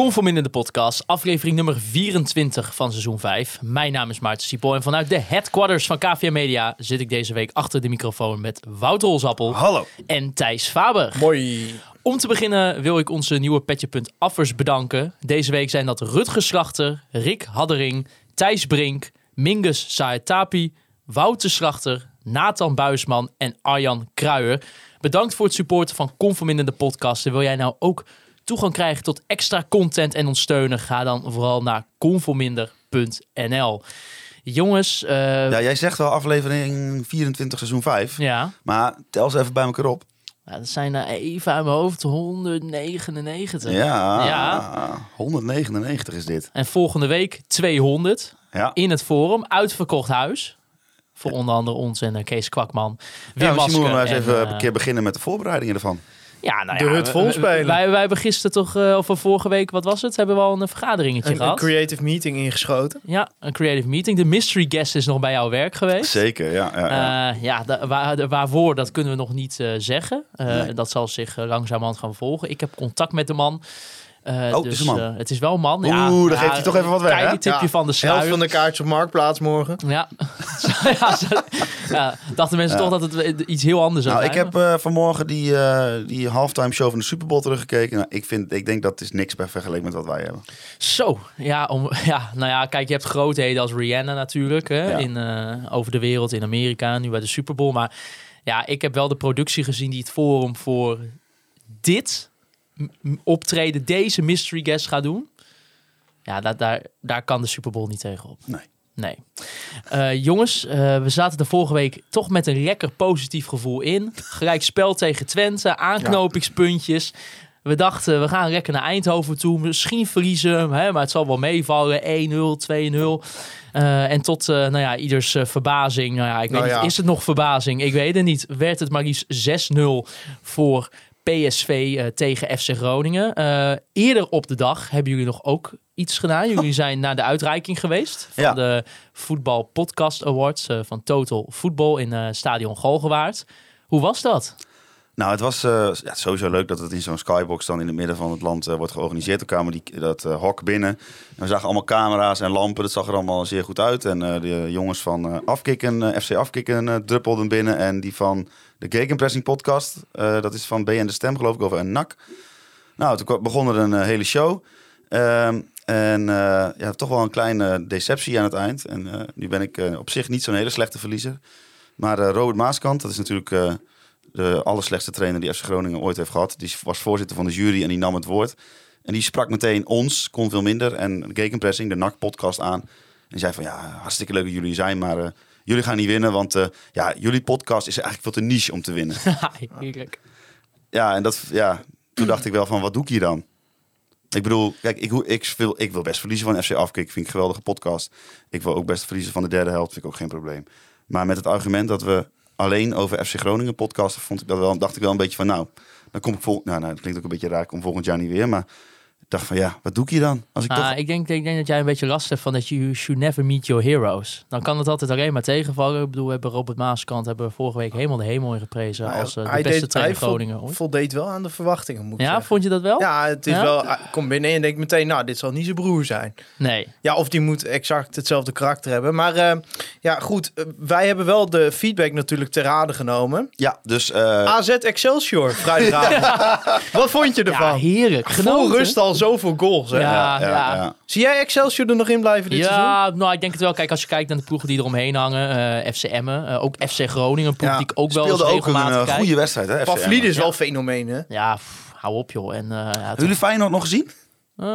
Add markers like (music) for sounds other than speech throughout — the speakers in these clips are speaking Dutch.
Conform in de podcast, aflevering nummer 24 van seizoen 5. Mijn naam is Maarten Siepel en vanuit de headquarters van KVM Media zit ik deze week achter de microfoon met Wouter Rolsappel Hallo. en Thijs Faber. Mooi. Om te beginnen wil ik onze nieuwe Petje.affers affers bedanken. Deze week zijn dat Rutger Slachter, Rick Haddering, Thijs Brink, Mingus Saetapi, Wouter Slachter, Nathan Buisman en Arjan Kruijer. Bedankt voor het supporten van Conform in de podcast. En wil jij nou ook toegang krijgen tot extra content en ons steunen? Ga dan vooral naar conforminder.nl. Jongens, eh, ja. Ja, jij zegt wel aflevering 24 seizoen 5. Maar tel ze even bij elkaar op. Ja, dat zijn er even uit mijn hoofd 199. Ja, Ja. 199 is dit. En volgende week 200 Ja. in het Forum. Uitverkocht huis. Voor onder andere ons en eh, Kees Kwakman. Wim Ja, misschien moeten we maar eens even en, een keer beginnen met de voorbereidingen ervan. Ja, nou De ja, hut we- vol spelen. Wij, wij hebben gisteren toch, eh, of vorige week, wat was het? Hebben we al een vergaderingetje Een, een gehad. creative meeting ingeschoten. ja, een creative meeting. De mystery guest is nog bij jouw werk geweest. Zeker, ja. ja, ja. Eh, ja, da- waar, de- waarvoor, dat kunnen we nog niet eh, zeggen. Eh, Nee. Dat zal zich uh, langzamerhand gaan volgen. Ik heb contact met de man. Eh, Oh, het dus, is een man. eh, het is wel een man. Oeh, dan geeft hij toch even wat weg, hè? Kleine tipje Ja, van de Helft sluier. van de kaartjes op Marktplaats morgen. Ja. (laughs) ja, ja, dachten mensen Ja. toch dat het iets heel anders zou Nou, ik heb eh, vanmorgen die, eh, die halftime show van de Super Bowl teruggekeken. Nou, ik, vind, ik denk dat is niks bij vergeleken met wat wij hebben. Zo, ja, om, ja, nou ja, kijk, je hebt grootheden als Rihanna natuurlijk, hè, Ja. in, eh, over de wereld, in Amerika, nu bij de Super Bowl. Maar ja, ik heb wel de productie gezien die het Forum voor dit optreden, deze mystery guest gaat doen. Ja, daar, daar, daar kan de Super Bowl niet tegenop. Nee. Nee. Eh, jongens, eh, we zaten de vorige week toch met een lekker positief gevoel in. Gelijk spel tegen Twente, aanknopingspuntjes. We dachten, we gaan lekker naar Eindhoven toe. Misschien verliezen, hè, maar het zal wel meevallen. 1-0, 2-0. Eh, en tot, eh, nou ja, ieders verbazing. Nou ja, ik weet Nou ja. niet, is het nog verbazing? Ik weet het niet. Werd het maar liefst 6-0 voor PSV eh, tegen FC Groningen. Eh, eerder op de dag hebben jullie nog ook iets gedaan. (laughs) Jullie zijn naar de uitreiking geweest van Ja. de Voetbal Podcast Awards eh, van Total Voetbal in Stadion Galgenwaard. Hoe was dat? Nou, het was eh, ja, sowieso leuk dat het in zo'n skybox dan in het midden van het land eh, wordt georganiseerd. Er kwamen die, dat eh, hok binnen. En we zagen allemaal camera's en lampen. Dat zag er allemaal zeer goed uit. En de jongens van Afkikken, FC Afkikken, druppelden binnen. En die van de Gegenpressing podcast, eh, dat is van BN De Stem geloof ik, over een NAC. Nou, toen begon er een hele show. Ehm, en ja, toch wel een kleine deceptie aan het eind. En nu ben ik op zich niet zo'n hele slechte verliezer. Maar Robert Maaskant, dat is natuurlijk de allerslechtste trainer die FC Groningen ooit heeft gehad. Die was voorzitter van de jury en die nam het woord. En die sprak meteen ons, kon veel minder, en Gegenpressing, de NAC-podcast aan. En zei van, ja, hartstikke leuk dat jullie zijn, maar eh, jullie gaan niet winnen. Want eh, ja, jullie podcast is eigenlijk veel te niche om te winnen. (laughs) Heerlijk. ja, en dat, ja, toen dacht ik wel van, wat doe ik hier dan? Ik bedoel, kijk, ik, ik, wil, ik wil best verliezen van FC Afkik. Vind ik een geweldige podcast. Ik wil ook best verliezen van de derde helft. Vind ik ook geen probleem. Maar met het argument dat we alleen over FC Groningen podcasten, vond ik dat wel, dacht ik wel een beetje van, nou, dan kom ik vol. Nou, nou, dat klinkt ook een beetje raar. Kom volgend jaar niet weer. Maar dacht van, ja, wat doe ik hier dan? Als ik Ah, toch... ik, denk, ik denk dat jij een beetje last hebt van dat je you should never meet your heroes. Dan kan het altijd alleen maar tegenvallen. Ik bedoel, we hebben Robert Maaskant hebben we vorige week helemaal de hemel in geprezen Nou, als eh, de hij beste deed- trainer hij vol- Groningen voldeed wel aan de verwachtingen, moet ik Ja, zeggen. vond je dat wel? Ja, het is Ja? wel... Komt binnen en denkt meteen, nou, dit zal niet zijn broer zijn. Nee. Ja, of die moet exact hetzelfde karakter hebben. Maar eh, ja, goed. eh, wij hebben wel de feedback natuurlijk ter rade genomen. Ja, dus... eh, AZ Excelsior, vrijdagavond. (laughs) Wat vond je Ja, ervan? heerlijk. Vol Genoten. rust al zoveel goals. Hè? Ja, ja, ja. ja. Zie jij Excelsior er nog in blijven dit seizoen? Ja, nou, ik denk het wel. Kijk, als je kijkt naar de ploegen die eromheen hangen. eh FC Emmen, eh, ook FC Groningen, een ploeg Ja, die ik ook wel eens speelde ook een regelmatig eh, kijk. goede wedstrijd, hè? Pavlidis is wel fenomeen, hè? Ja, pff, hou op joh. En, eh, ja, Hebben toch- jullie Feyenoord nog gezien? Eh,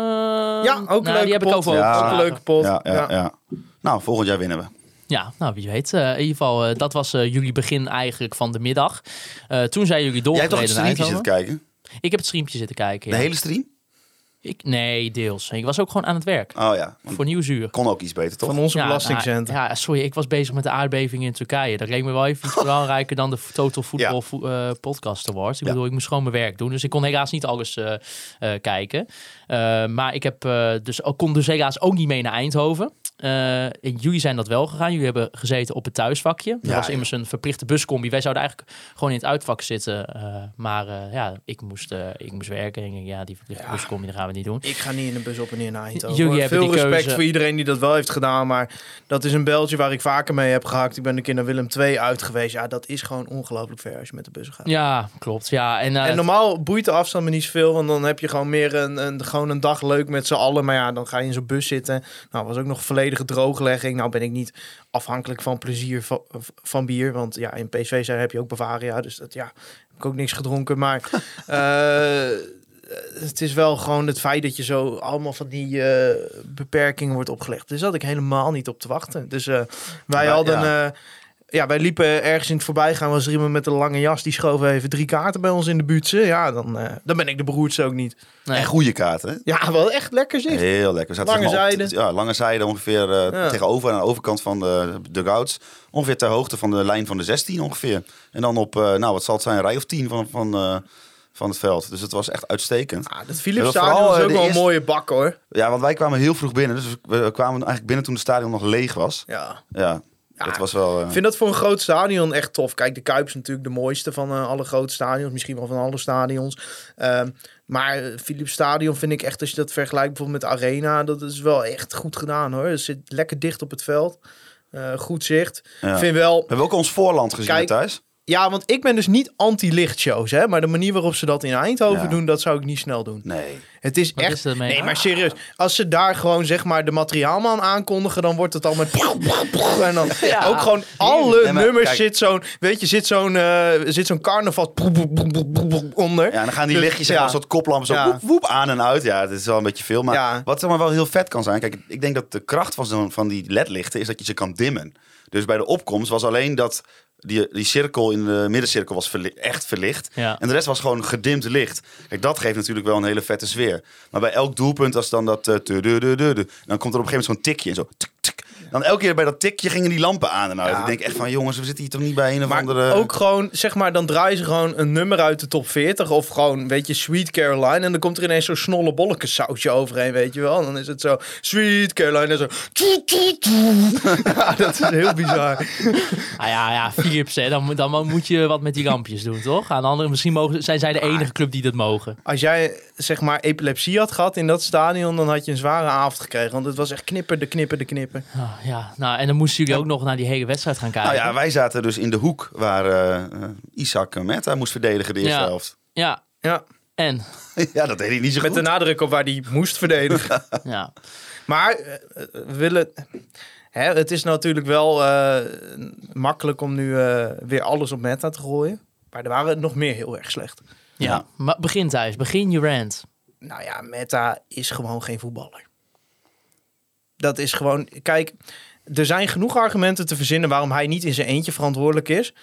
Ja, ook nou, leuke die heb ik pot. over Ja. Ook een leuke pot. Ja, ja, ja. Nou, volgend jaar winnen we. Ja, nou wie weet. In ieder geval, dat was eh, jullie begin eigenlijk van de middag. Eh, toen zijn jullie Jij hebt toch doorgereden het streampje zitten kijken? Ik heb het streampje zitten kijken. De Ja, hele stream? Ik, nee, deels. Ik was ook gewoon aan het werk. Oh ja, Voor Nieuwsuur. kon ook iets beter, toch? Van onze Ja, belastingcenten. nou, ja, sorry, ik was bezig met de aardbeving in Turkije. Dat leek me wel even iets (laughs) belangrijker dan de Total Football Ja. vo- eh, Podcast Awards. Ik Ja. bedoel, ik moest gewoon mijn werk doen. Dus ik kon helaas niet alles eh, eh, kijken. Eh, maar ik heb, eh, dus, kon dus helaas ook niet mee naar Eindhoven. Eh, en jullie zijn dat wel gegaan. Jullie hebben gezeten op het thuisvakje. Dat Ja, was ja. immers een verplichte buscombi. Wij zouden eigenlijk gewoon in het uitvak zitten. eh, maar eh, ja, ik moest, ik moest werken. En ik ja, die verplichte buscombi, dat gaan we niet doen. Ik ga niet in de bus op en neer naar Eindhoven. Jullie hebben Veel respect keuze. voor iedereen die dat wel heeft gedaan. Maar dat is een beltje waar ik vaker mee heb gehakt. Ik ben een keer naar Willem II uit geweest. Ja, dat is gewoon ongelooflijk ver als je met de bus gaat. Ja, klopt. Ja, en, En normaal boeit de afstand me niet zoveel. Want dan heb je gewoon meer een, een, gewoon een dag leuk met z'n allen. Maar ja, dan ga je in zo'n bus zitten. Nou, was ook nog volledige drooglegging. Nou ben ik niet afhankelijk van plezier van, van bier. Want ja, in PSV zijn heb je ook Bavaria. Dus dat ja, heb ik ook niks gedronken. Maar (laughs) eh, het is wel gewoon het feit dat je zo allemaal van die eh, beperkingen wordt opgelegd. Dus had ik helemaal niet op te wachten. Dus eh, wij hadden... ja. Ja, wij liepen ergens in het voorbijgaan. Was er iemand met een lange jas. Die schoof even drie kaarten bij ons in de buurtse. Ja, dan, eh, dan ben ik de beroerdste ook niet. nee. En goede kaarten, hè? Ja, wel echt lekker zicht. Heel lekker. We zaten Lange zeg maar op- zijde. ja, lange zijde ongeveer eh, Ja. tegenover aan de overkant van de dugouts. Ongeveer ter hoogte van de lijn van de 16 ongeveer. En dan op, eh, nou wat zal het zijn, een rij of 10 van, van, eh, van het veld. Dus het was echt uitstekend. Ah, dat Philips Stadion is eh, ook wel een mooie bak hoor. Ja, want wij kwamen heel vroeg binnen. Dus we we kwamen eigenlijk binnen toen het stadion nog leeg was. Ja. Ja, dat was wel... eh, Ik vind dat voor een groot stadion echt tof. Kijk, de Kuip is natuurlijk de mooiste van eh, alle grote stadions. Misschien wel van alle stadions. Ehm, maar Philips Stadion vind ik echt, als je dat vergelijkt bijvoorbeeld met Arena, dat is wel echt goed gedaan hoor. Het zit lekker dicht op het veld. Eh, goed zicht. Ja. Ik vind wel, We hebben ook ons voorland gezien Kijk, thuis. Ja, want ik ben dus niet anti-lichtshows, hè. Maar de manier waarop ze dat in Eindhoven Ja. doen, dat zou ik niet snel doen. Nee. Het is Wat echt. is? Nee, maar serieus. Als ze daar gewoon zeg maar de materiaalman aankondigen, dan wordt het al met. En dan (laughs) ook gewoon alle Nee, maar nummers kijk. zit zo'n. Weet je, zit zo'n eh, zit zo'n carnaval onder. Ja, en dan gaan die Dus, lichtjes ja. een soort koplampen zo Ja. woep, woep, aan en uit. Ja, het is wel een beetje veel. Maar Ja. wat zeg maar wel heel vet kan zijn. Kijk, ik denk dat de kracht van, zo'n van die ledlichten is dat je ze kan dimmen. Dus bij de opkomst was alleen dat die, die cirkel in de middencirkel was verli- echt verlicht. Ja. En de rest was gewoon gedimd licht. Kijk, dat geeft natuurlijk wel een hele vette sfeer. Maar bij elk doelpunt, als dan dat... eh, dan komt er op een gegeven moment zo'n tikje en zo... Dan elke keer bij dat tikje gingen die lampen aan en uit. Ja. Ik denk echt van, jongens, we zitten hier toch niet bij een of Maar andere... ook gewoon, zeg maar, dan draaien ze gewoon een nummer uit de top 40. Of gewoon, weet je, Sweet Caroline. En dan komt er ineens zo'n snolle bolleke sausje overheen, weet je wel. En dan is het zo, Sweet Caroline. En zo. (laughs) Ja, dat is heel bizar. (laughs) Ah ja, ja, Philips, hè, dan, moet- dan moet je wat met die lampjes doen, toch? Aan de andere, misschien mogen, zijn zij de enige club die dat mogen. Als jij, zeg maar, epilepsie had gehad in dat stadion, dan had je een zware avond gekregen. Want het was echt knipper, de knipper, de knipper. Ah, ja, nou, en dan moesten jullie ook nog naar die hele wedstrijd gaan kijken. Nou ja, wij zaten dus in de hoek waar eh, eh, Isaac Meta moest verdedigen de eerste Ja. helft. ja, Ja, en? (laughs) ja, dat deed hij niet zo met goed. de nadruk op waar die moest verdedigen. (laughs) Ja. Maar eh, we willen. Hè, het is natuurlijk wel eh, makkelijk om nu eh, weer alles op meta te gooien. Maar er waren nog meer heel erg slecht. Ja. Ja. Maar begin thuis, begin je rant. Nou ja, meta is gewoon geen voetballer. Dat is gewoon. Kijk, er zijn genoeg argumenten te verzinnen waarom hij niet in zijn eentje verantwoordelijk is.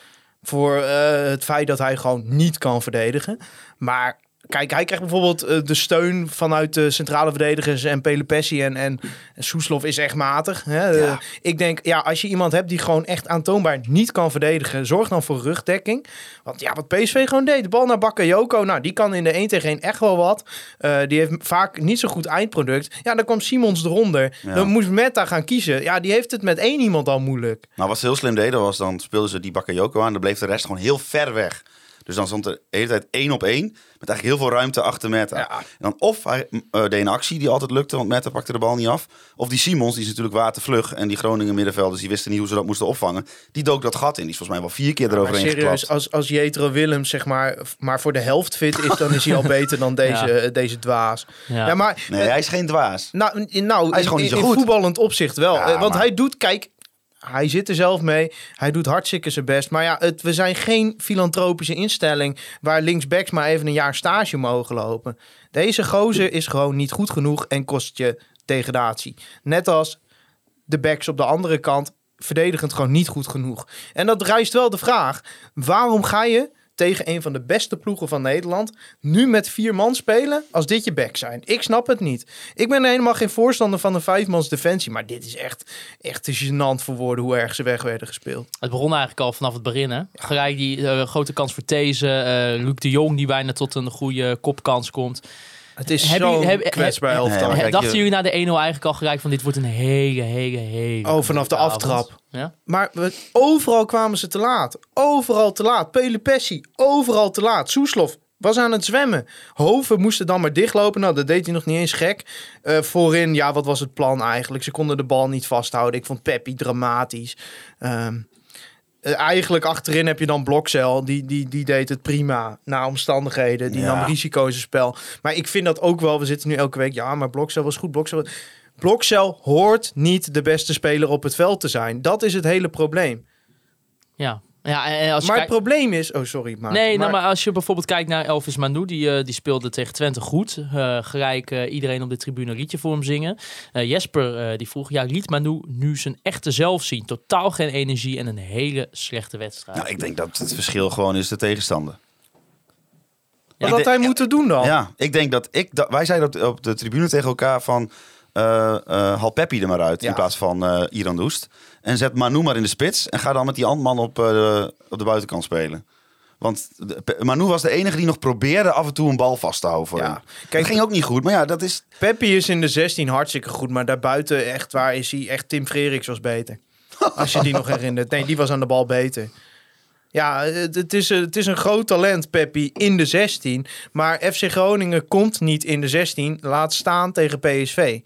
Voor eh, het feit dat hij gewoon niet kan verdedigen. Maar kijk, hij krijgt bijvoorbeeld eh, de steun vanuit de centrale verdedigers en Pelepessi en, en Soeslof is echt matig. Hè? Ja. Eh, ik denk, ja, als je iemand hebt die gewoon echt aantoonbaar niet kan verdedigen, zorg dan voor rugdekking. Want ja, wat PSV gewoon deed, de bal naar Bakayoko, nou, die kan in de 1 tegen 1 echt wel wat. Eh, die heeft vaak niet zo goed eindproduct. Ja, dan kwam Simons eronder. Ja. Dan moest Meta gaan kiezen. Ja, die heeft het met één iemand al moeilijk. Maar wat ze heel slim deden was, dan speelden ze die Bakayoko aan. Dan bleef de rest gewoon heel ver weg. Dus dan stond er de hele tijd één op één. Met eigenlijk heel veel ruimte achter Meta. Ja. En dan of hij eh, deed een actie die altijd lukte, want Meta pakte de bal niet af. Of die Simons, die is natuurlijk watervlug. En die Groningen middenvelders, die wisten niet hoe ze dat moesten opvangen. Die dook dat gat in. Die is volgens mij wel vier keer Maar eroverheen serieus, geklapt. als, als Jetro Willems zeg maar, maar voor de helft fit is, dan is hij al beter dan (laughs) deze, deze dwaas. Ja. Ja, maar Nee, hij is geen dwaas. Nou, in- nou Hij is gewoon in, niet zo in goed. voetballend opzicht wel. Ja, Eh, Want maar- hij doet, kijk, hij zit er zelf mee. Hij doet hartstikke zijn best. Maar ja, het, we zijn geen filantropische instelling waar linksbacks maar even een jaar stage mogen lopen. Deze gozer is gewoon niet goed genoeg en kost je degradatie. Net als de backs op de andere kant verdedigend gewoon niet goed genoeg. En dat rijst wel de vraag: waarom ga je tegen een van de beste ploegen van Nederland nu met vier man spelen als dit je back zijn? Ik snap het niet. Ik ben helemaal geen voorstander van een vijfmans defensie, maar dit is echt, echt te gênant voor woorden hoe erg ze weg werden gespeeld. Het begon eigenlijk al vanaf het begin. Hè? Gelijk die eh, grote kans voor These. eh Luc de Jong die bijna tot een goede kopkans komt. Het is Heb kwetsbaar elftal. Nee, Dachten jullie na de 1-0 eigenlijk al gelijk van dit wordt een hele, hele, hele... Oh, vanaf de avond? aftrap. Ja? Maar we, overal kwamen ze te laat. Overal te laat. Pelupessi, overal te laat. Soeslof was aan het zwemmen. Hoven moesten dan maar dichtlopen. Nou, dat deed hij nog niet eens gek. Eh, voorin, ja, wat was het plan eigenlijk? Ze konden de bal niet vasthouden. Ik vond Peppi dramatisch. Eh, eigenlijk achterin heb je dan Blokcel. Die, die, die deed het prima. Na omstandigheden. Die Ja. nam risico's in spel. Maar ik vind dat ook wel. We zitten nu elke week. Ja, maar Blokcel was goed. Blokcel... Blokcel hoort niet de beste speler op het veld te zijn. Dat is het hele probleem. Ja. Ja en als je Maar het probleem is... Oh, sorry. Maarten, Nee, nou, maar als je bijvoorbeeld kijkt naar Elvis Manu, die, eh, die speelde tegen Twente goed. Eh, gelijk eh, iedereen op de tribune een liedje voor hem zingen. Eh, Jesper eh, die vroeg, ja, liet Manu nu zijn echte zelf zien? Totaal geen energie en een hele slechte wedstrijd. Nou, ik denk dat het verschil gewoon is de tegenstander. Wat had hij moeten doen dan? Ja, ik denk dat ik... dat- wij zeiden op, op de tribune tegen elkaar van... eh eh haal Peppi er maar uit in plaats van eh Iran Doest. En zet Manu maar in de spits. En ga dan met die Antman op, de- op de buitenkant spelen. Want Manu was de enige die nog probeerde af en toe een bal vast te houden voor Ja. hem. Kijk, dat ging ook niet goed. Maar ja, dat is... Peppi is in de 16 hartstikke goed. Maar daarbuiten echt waar is hij... Echt Tim Freriks was beter. (laughs) Als je die nog herinnert. Nee, die was aan de bal beter. Ja, het, is, het is een groot talent, Peppi, in de 16. Maar FC Groningen komt niet in de 16. Laat staan tegen PSV.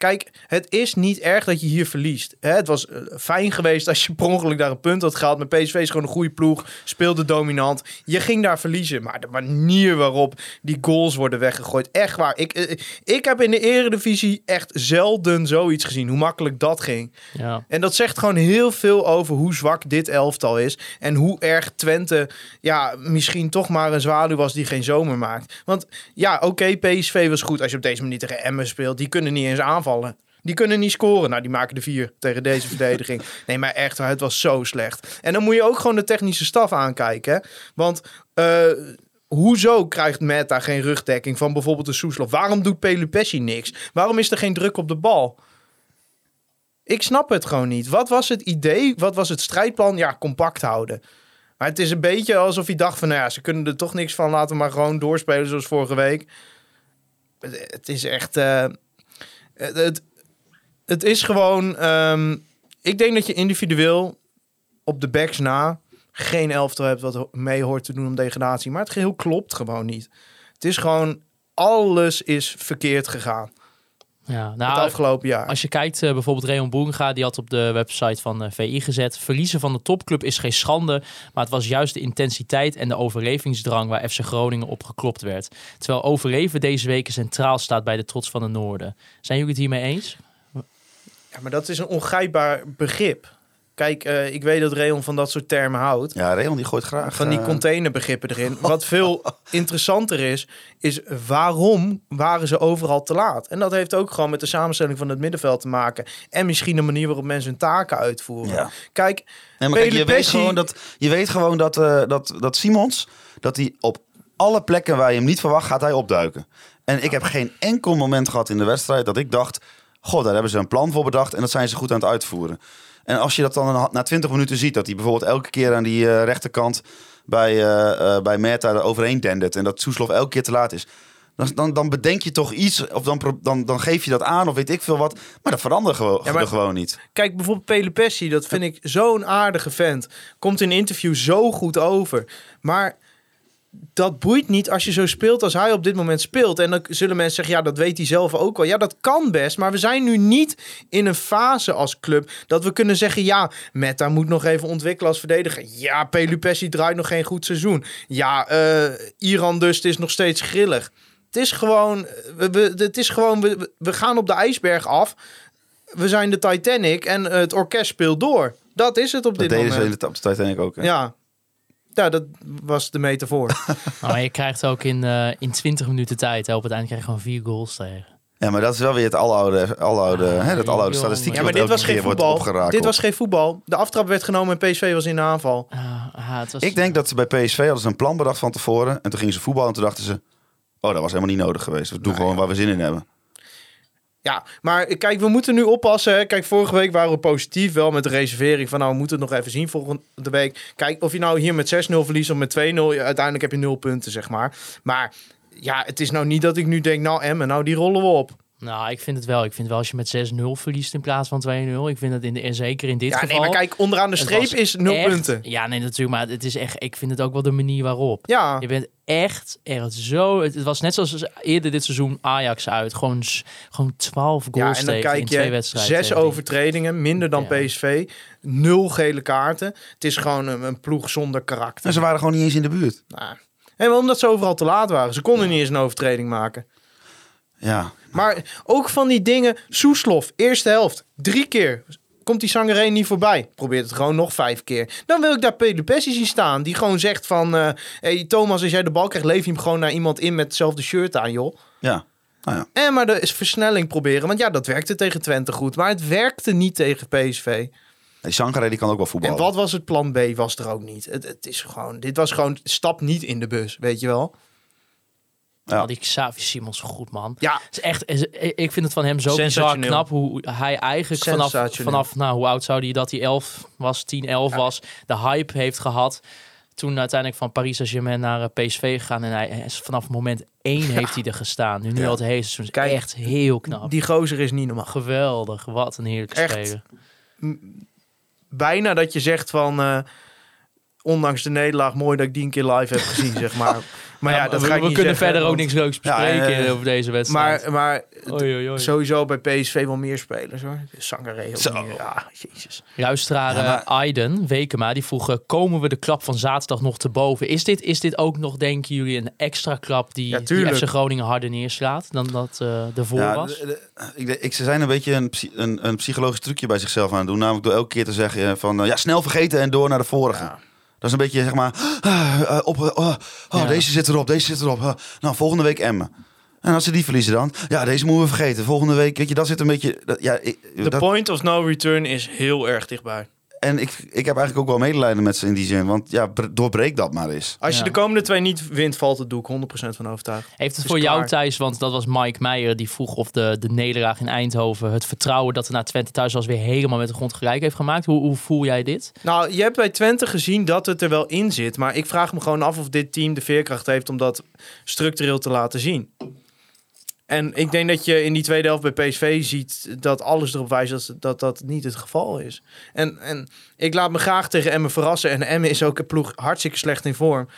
Kijk, het is niet erg dat je hier verliest. Hè, Het was eh, fijn geweest als je per ongeluk daar een punt had gehaald. Maar PSV is gewoon een goede ploeg. Speelde dominant. Je ging daar verliezen. Maar de manier waarop die goals worden weggegooid. Echt waar. Ik, eh, ik heb in de eredivisie echt zelden zoiets gezien. Hoe makkelijk dat ging. Ja. En dat zegt gewoon heel veel over hoe zwak dit elftal is. En hoe erg Twente ja, misschien toch maar een zwaluw was die geen zomer maakt. Want ja, oké, PSV was goed als je op deze manier tegen Emmen speelt. Die kunnen niet eens aanvallen. Die kunnen niet scoren. Nou, die maken de vier tegen deze (laughs) verdediging. Nee, maar echt, het was zo slecht. En dan moet je ook gewoon de technische staf aankijken. hè. Want eh, hoezo krijgt Meta geen rugdekking van bijvoorbeeld de Soeslof? Waarom doet Pelupessi niks? Waarom is er geen druk op de bal? Ik snap het gewoon niet. Wat was het idee? Wat was het strijdplan? Ja, compact houden. Maar het is een beetje alsof hij dacht van... Nou ja, ze kunnen er toch niks van. Laten we maar gewoon doorspelen zoals vorige week. Het, is echt... eh, het, het, het is gewoon... ehm, ik denk dat je individueel op de backs na... geen elftal hebt wat mee hoort te doen om degradatie. Maar het geheel klopt gewoon niet. Het is gewoon... Alles is verkeerd gegaan Ja, het nou, afgelopen jaar. als je kijkt, eh, bijvoorbeeld Rayon Boeringa, die had op de website van eh, VI gezet. Verliezen van de topclub is geen schande, maar het was juist de intensiteit en de overlevingsdrang waar FC Groningen op geklopt werd. Terwijl overleven deze weken centraal staat bij de trots van de Noorden. Zijn jullie het hiermee eens? Ja, maar dat is een ongrijpbaar begrip. Kijk, eh, ik weet dat Reon van dat soort termen houdt. Ja, Rayon die gooit graag... Van die eh, containerbegrippen erin. (laughs) Wat veel interessanter is, is waarom waren ze overal te laat? En dat heeft ook gewoon met de samenstelling van het middenveld te maken. En misschien de manier waarop mensen hun taken uitvoeren. Ja. Kijk, Nee, maar kijk, je, weet gewoon dat, je weet gewoon dat, eh, dat, dat Simons, dat hij op alle plekken waar je hem niet verwacht, gaat hij opduiken. En ik heb geen enkel moment gehad in de wedstrijd dat ik dacht, god, daar hebben ze een plan voor bedacht en dat zijn ze goed aan het uitvoeren. En als je dat dan na 20 minuten ziet, dat hij bijvoorbeeld elke keer aan die eh, rechterkant bij, eh bij Meta er overheen dendert en dat Soeslof elke keer te laat is. Dan, dan, dan bedenk je toch iets, of dan, dan, dan geef je dat aan, of weet ik veel wat. Maar dat verandert gewoon, Ja, maar- er gewoon niet. Kijk, bijvoorbeeld Pelupessi, dat vind ik zo'n aardige vent. Komt in een interview zo goed over. Maar dat boeit niet als je zo speelt als hij op dit moment speelt. En dan zullen mensen zeggen, ja, dat weet hij zelf ook wel. Ja, dat kan best, maar we zijn nu niet in een fase als club... dat we kunnen zeggen, ja, Meta moet nog even ontwikkelen als verdediger. Ja, Pelupessi draait nog geen goed seizoen. Ja, eh, Iran dus is nog steeds grillig. Het is gewoon, we, we, het is gewoon we, we- gaan op de ijsberg af we zijn de Titanic en het orkest speelt door. Dat is het op Dat dit deden ze in moment. de, op de Titanic ook. hè? Ja. Ja, dat was de metafoor. (laughs) Nou, maar je krijgt ook in, eh, in 20 minuten tijd, hè, op het eind krijg je gewoon vier goals tegen. Ja, maar dat is wel weer het aloude, aloude, Ah, hè, dat aloude statistiek. ja, maar dit was geen voetbal. Dit was geen voetbal. De aftrap werd genomen en PSV was in de aanval. Ah, Ja, het was... Ik denk dat ze bij PSV hadden ze een plan bedacht van tevoren. En toen gingen ze voetballen en toen dachten ze... Oh, dat was helemaal niet nodig geweest. We doen gewoon waar we zin in hebben. Ja, maar kijk, we moeten nu oppassen. Kijk, vorige week waren we positief wel met de reservering van nou, we moeten het nog even zien volgende week. Kijk, of je nou hier met 6-0 verliest of met 2-0, ja, uiteindelijk heb je 0 punten, zeg maar. Maar ja, het is nou niet dat ik nu denk, nou Emmen, nou die rollen we op. Nou, ik vind het wel. Ik vind wel als je met 6-0 verliest in plaats van 2-0. Ik vind het in de, en zeker in dit Ja, geval... nee, maar kijk, onderaan de streep is 0 echt- punten. Ja, nee, natuurlijk. Maar het is echt... Ik vind het ook wel de manier waarop. Ja, Je bent echt, echt zo... Het was net zoals eerder dit seizoen Ajax uit. Gewoon, gewoon 12 ja goals en dan kijk twee je wedstrijden. zes overtredingen, minder dan Ja. PSV, nul gele kaarten. Het is gewoon een, een ploeg zonder karakter. En ze waren gewoon niet eens in de buurt. Nou, en wel omdat ze overal te laat waren. Ze konden niet eens een overtreding maken. Ja, Maar ook van die dingen. Soeslof, eerste helft. Drie keer. Komt die Sangaré niet voorbij. Probeert het gewoon nog vijf keer. Dan wil ik daar Pedro Pessi zien staan. Die gewoon zegt van... eh hey Thomas, als jij de bal krijgt... leef je hem gewoon naar iemand in met hetzelfde shirt aan, joh. ja. Nou ja. En maar de versnelling proberen. Want ja, dat werkte tegen Twente goed. Maar het werkte niet tegen PSV. Die Sankara die kan ook wel En voetballen. wat was het plan B? Was er ook niet. Het, het is gewoon... Dit was gewoon... Stap niet in de bus, weet je wel. Ja. Die Xavi Simons goed, man. Ja, is echt, is- ik vind het van hem zo bizar knap hoe hij eigenlijk vanaf, Sensationeel. vanaf nou, hoe oud zou hij dat hij 11 was, 10, 11 was, de hype heeft gehad. Toen uiteindelijk van Paris Saint-Germain naar eh, PSV gegaan en hij is vanaf moment 1 heeft hij er gestaan. Nu, nu Ja. al het hele seizoen. Is Kijk, echt heel knap. die gozer is niet normaal. Geweldig, wat een heerlijke Echt. speler. bijna dat je zegt van... eh, ondanks de nederlaag, mooi dat ik die een keer live heb gezien, zeg (laughs) maar. Maar ja, dat we, ga ik we niet kunnen zeggen, verder ook niks leuks Ja, bespreken over deze wedstrijd. Maar, maar Oei, oei, oei. sowieso bij PSV wel meer spelers, hoor. Sangaré ook Zo. meer. Ja, jezus. Luisteraar Ja, maar- eh, Aiden Wekema, die vroeg... eh, komen we de klap van zaterdag nog te boven? Is dit, is dit ook nog, denken jullie, een extra klap die, Ja, die. FC Groningen harder neerslaat dan dat eh ervoor Ja, was? de- de- ik, ze zijn een beetje een, een, een psychologisch trucje bij zichzelf aan het doen. Namelijk door elke keer te zeggen van... ja, snel vergeten en door naar de vorige. Dat is een beetje, zeg maar... ah, eh, op, eh, oh, oh, Ja. Deze zit erop, deze zit erop. eh, nou, volgende week Emmen. En als ze die verliezen dan... Ja, deze moeten we vergeten. Volgende week, weet je, dat zit een beetje... Dat, ja, ik, dat- point of no return is heel erg dichtbij. En ik, ik heb eigenlijk ook wel medelijden met ze in die zin. Want ja, bre- doorbreek dat maar eens. Als je Ja. de komende twee niet wint, valt het doek. 100% van overtuigd. Heeft het voor jou. Thijs, want dat was Mike Meijer... die vroeg of de, de nederlaag in Eindhoven... het vertrouwen dat er naar Twente thuis was... weer helemaal met de grond gelijk heeft gemaakt. Hoe, hoe voel jij dit? Nou, je hebt bij Twente gezien dat het er wel in zit. Maar ik vraag me gewoon af of dit team de veerkracht heeft om dat structureel te laten zien. En ik denk dat je in die tweede helft bij PSV ziet dat alles erop wijst dat dat, dat niet het geval is. En, en ik laat me graag tegen Emmen verrassen. En Emmen is ook een ploeg hartstikke slecht in vorm.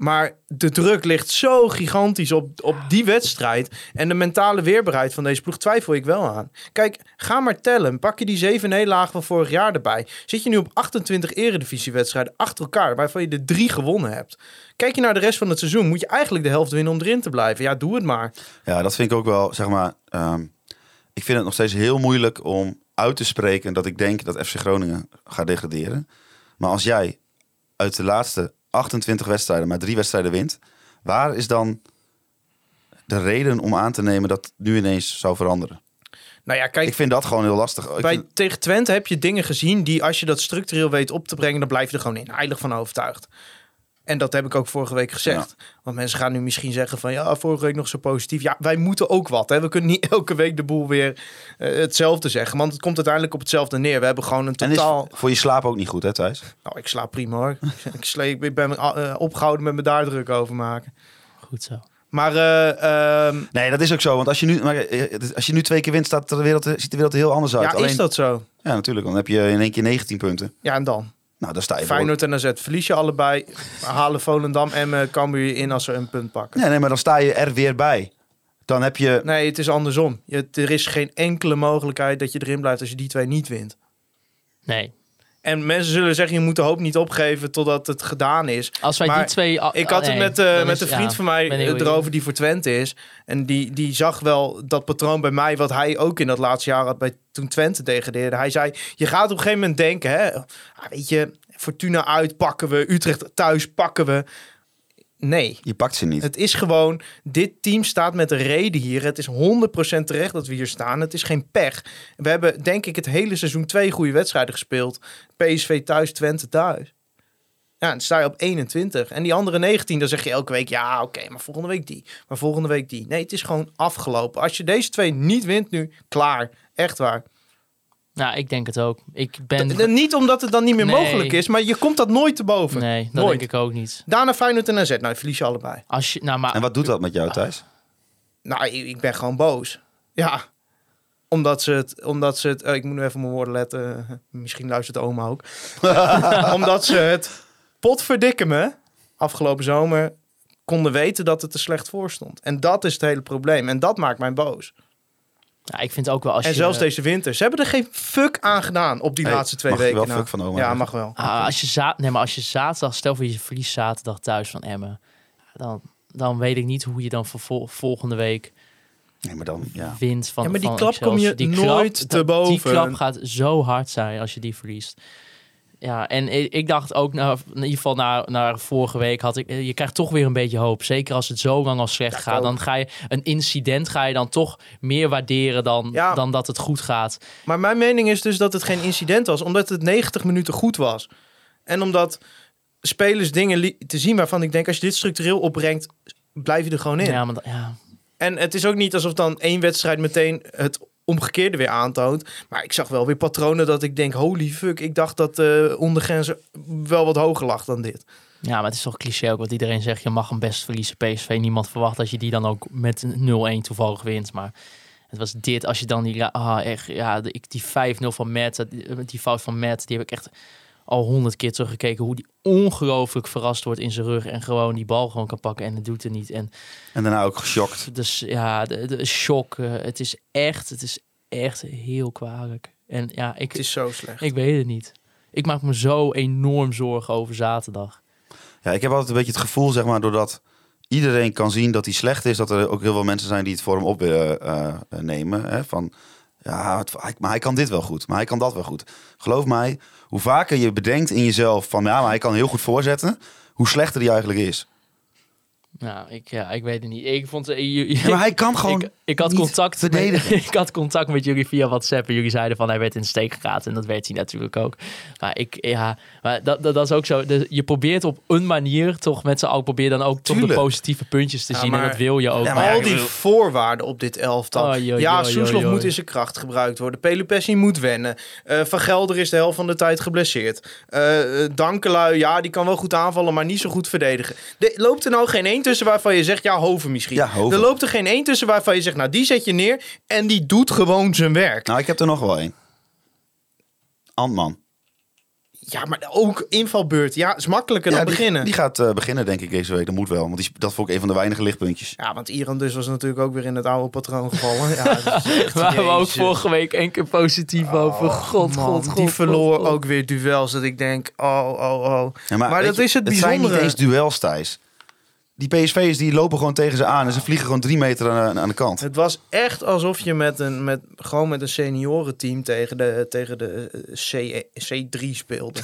Maar de druk ligt zo gigantisch op, op die wedstrijd. En de mentale weerbaarheid van deze ploeg twijfel ik wel aan. Kijk, ga maar tellen. Pak je die zeven nederlagen van vorig jaar erbij. Zit je nu op 28 eredivisiewedstrijden achter elkaar, waarvan je er drie gewonnen hebt. Kijk je naar de rest van het seizoen, moet je eigenlijk de helft winnen om erin te blijven. Ja, doe het maar. Ja, dat vind ik ook wel, zeg maar... ehm, ik vind het nog steeds heel moeilijk om uit te spreken dat ik denk dat FC Groningen gaat degraderen. Maar als jij uit de laatste 28 wedstrijden maar drie wedstrijden wint, waar is dan de reden om aan te nemen dat het nu ineens zou veranderen? Nou ja, kijk, Ik vind dat gewoon heel lastig. Bij, vind- tegen Twente heb je dingen gezien die als je dat structureel weet op te brengen, dan blijf je er gewoon in. Heilig van overtuigd. En dat heb ik ook vorige week gezegd. Want mensen gaan nu misschien zeggen van ja, vorige week nog zo positief. Ja, wij moeten ook wat. Hè? We kunnen niet (laughs) elke week de boel weer eh, hetzelfde zeggen. Want het komt uiteindelijk op hetzelfde neer. We hebben gewoon een en is totaal... voor je slaap ook niet goed, hè Thijs? Nou, ik slaap prima hoor. (laughs) ik, sle- ik ben eh, opgehouden met me daar druk over maken. Goed zo. Maar eh, ehm, Nee, dat is ook zo. Want als je nu, maar, eh, als je nu twee keer wint, staat de wereld, ziet de wereld er heel anders uit. ja, is dat zo? Ja, natuurlijk. Dan heb je in één keer 19 punten. Ja, en dan? Nou, dan sta je Feyenoord en AZ verlies je allebei. Halen Volendam en uh, Cambuur in als ze een punt pakken. Nee, nee, maar dan sta je er weer bij. Dan heb je... Nee, het is andersom. Je, er is geen enkele mogelijkheid dat je erin blijft als je die twee niet wint. Nee. En mensen zullen zeggen, je moet de hoop niet opgeven totdat het gedaan is. Als wij Maar die twee... Ik had nee, het met, eh, met is- een vriend ja, van mij eh, erover die voor Twente is. En die, die zag wel dat patroon bij mij, wat hij ook in dat laatste jaar had bij toen Twente degradeerde. Hij zei, je gaat op een gegeven moment denken, hè, ah, weet je, Fortuna uit pakken we, Utrecht thuis pakken we. Nee, Je pakt ze niet. het is gewoon, dit team staat met een reden hier. Het is 100% terecht dat we hier staan. Het is geen pech. We hebben denk ik het hele seizoen twee goede wedstrijden gespeeld. PSV thuis, Twente thuis. Ja, dan sta je op 21. En die andere 19, dan zeg je elke week... ja, oké, maar volgende week die. Maar volgende week die. Nee, het is gewoon afgelopen. Als je deze twee niet wint nu, klaar. Echt waar. Nou, ik denk het ook. Ik ben... D- niet omdat het dan niet meer Nee. mogelijk is... maar je komt dat nooit te boven. Nee, dat nooit. denk ik ook niet. Daarna Feyenoord en AZ. Nou, verlies je allebei. Als je, nou, maar, En wat doet dat met jou, Thijs? Nou, ik, ben gewoon boos. Ja. Omdat ze het... Omdat ze het eh, ik moet nu even mijn woorden letten. (laughs) Misschien luistert oma ook. (laughs) omdat ze het potverdikken me... afgelopen zomer... konden weten dat het er slecht voor stond. En dat is het hele probleem. En dat maakt mij boos. Nou, ik vind ook wel als en je... zelfs deze winter. Ze hebben er geen fuck aan gedaan op die Hey, laatste twee mag weken. wel nou. fuck van oma Ja, mag wel. Ah, als je za nee, maar als je zaterdag, stel voor je verliest zaterdag thuis van Emmen, dan, dan weet ik niet hoe je dan volgende week Nee, maar dan, ja. wint van Ja, maar die van klap kom je nooit klap, te boven. Die klap gaat zo hard zijn als je die verliest. Ja, en ik, dacht ook, nou, in ieder geval naar, naar vorige week, had ik, eh, je krijgt toch weer een beetje hoop. Zeker als het zo lang al slecht gaat. ook. Dan ga je een incident ga je dan toch meer waarderen dan, Ja. dan dat het goed gaat. Maar mijn mening is dus dat het geen incident was, omdat het 90 minuten goed was. En omdat spelers dingen te zien waarvan ik denk, als je dit structureel opbrengt, blijf je er gewoon in. Ja, maar, ja. En het is ook niet alsof dan één wedstrijd meteen het omgekeerde weer aantoont. Maar ik zag wel weer patronen dat ik denk, holy fuck, ik dacht dat de ondergrens wel wat hoger lag dan dit. ja, maar het is toch cliché ook wat iedereen zegt. Je mag hem best verliezen, PSV. Niemand verwacht dat je die dan ook met 0-1 toevallig wint. Maar het was dit, als je dan die... Ah, echt, ja, die 5-0 van Matt, die, die fout van Matt, die heb ik echt al honderd keer teruggekeken. Hoe die ongelooflijk verrast wordt in zijn rug en gewoon die bal gewoon kan pakken en het doet er niet. En En daarna ook geschokt. dus ja, de, de shock, eh, het is echt, het is echt heel kwalijk. En ja, ik, Het is zo slecht. ik weet het niet. Ik maak me zo enorm zorgen over zaterdag. Ja, ik heb altijd een beetje het gevoel, zeg maar, doordat iedereen kan zien dat hij slecht is, dat er ook heel veel mensen zijn die het voor hem op willen eh, nemen. Hè? Van, ja, maar hij kan dit wel goed, maar hij kan dat wel goed. Geloof mij, hoe vaker je bedenkt in jezelf van, ja, maar hij kan heel goed voorzetten, hoe slechter hij eigenlijk is. Nou, ik, ja, ik weet het niet. Ik vond, je- Ja, maar hij kan gewoon ik, ik had niet contact verdedigen. Met, (laughs) ik had contact met jullie via WhatsApp en jullie zeiden van hij werd in de steek gelaten en dat werd hij natuurlijk ook. Maar ik, ja, maar dat, dat, dat is ook zo. Je probeert op een manier toch met z'n allen probeer dan ook toch de positieve puntjes te Ja, zien en maar- dat wil je ook. Ja, maar Maar Al die voorwaarden op dit elftal. Ja, Soeslof moet in zijn kracht gebruikt worden. Pelupessi moet wennen. Eh, van Gelder is de helft van de tijd geblesseerd. Eh eh, Dankelui, ja, die kan wel goed aanvallen, maar niet zo goed verdedigen. De, loopt er nou geen één tussen waarvan je zegt, ja, Hoven misschien. Ja, Hoven. Er loopt er geen één tussen waarvan je zegt, nou, die zet je neer en die doet gewoon zijn werk. Nou, ik heb er nog wel één. Antman. Ja, maar ook invalbeurt. Ja, is makkelijker Ja, dan die, beginnen. die gaat eh, beginnen, denk ik, deze week. Dat moet wel, want die, dat vond ik een van de weinige lichtpuntjes. Ja, want Iran dus was natuurlijk ook weer in het oude patroon gevallen. Ja, (laughs) echt- Waar we ook vorige week één keer positief over. God, Man, god, god. die god, verloor god. ook weer duels dat ik denk, oh, oh, oh. Ja, Maar dat je, is het Het zijn niet bijzondere. eens duels, Thijs. Die PSV'ers die lopen gewoon tegen ze aan en ze vliegen gewoon drie meter aan, aan de kant. Het was echt alsof je met een, met, gewoon met een seniorenteam tegen de, tegen de eh, C, C3 speelde.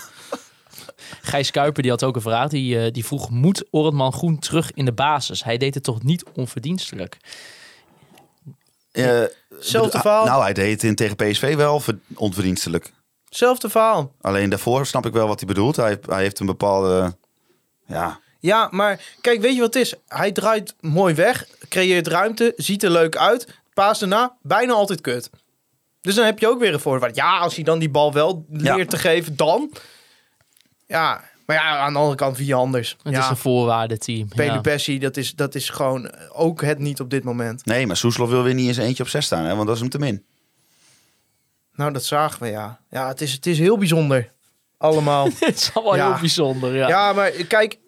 (laughs) Gijs Kuiper die had ook een vraag. Die, eh, die vroeg, moet Ortman Groen terug in de basis? Hij deed het toch niet onverdienstelijk? Eh, Zelfde bedoel- verhaal. Nou, hij deed het in tegen PSV wel ver- onverdienstelijk. Zelfde verhaal. Alleen daarvoor snap ik wel wat hij bedoelt. Hij, hij heeft een bepaalde... Ja, Ja, maar kijk, weet je wat het is? Hij draait mooi weg, creëert ruimte, ziet er leuk uit. Paas daarna, bijna altijd kut. Dus dan heb je ook weer een voorwaarde. Ja, als hij dan die bal wel leert Ja. te geven, dan... Ja, maar ja, aan de andere kant vier anders. Het ja, is een voorwaardenteam. Ja. Pelupessi, dat is, dat is gewoon ook het niet op dit moment. nee, maar Soeslof wil weer niet eens eentje op zes staan, hè, want dat is hem te min. Nou, dat zagen we, ja. Ja, het is, het is heel bijzonder. Allemaal. (laughs) het is allemaal Ja. heel bijzonder. Ja. ja. maar kijk...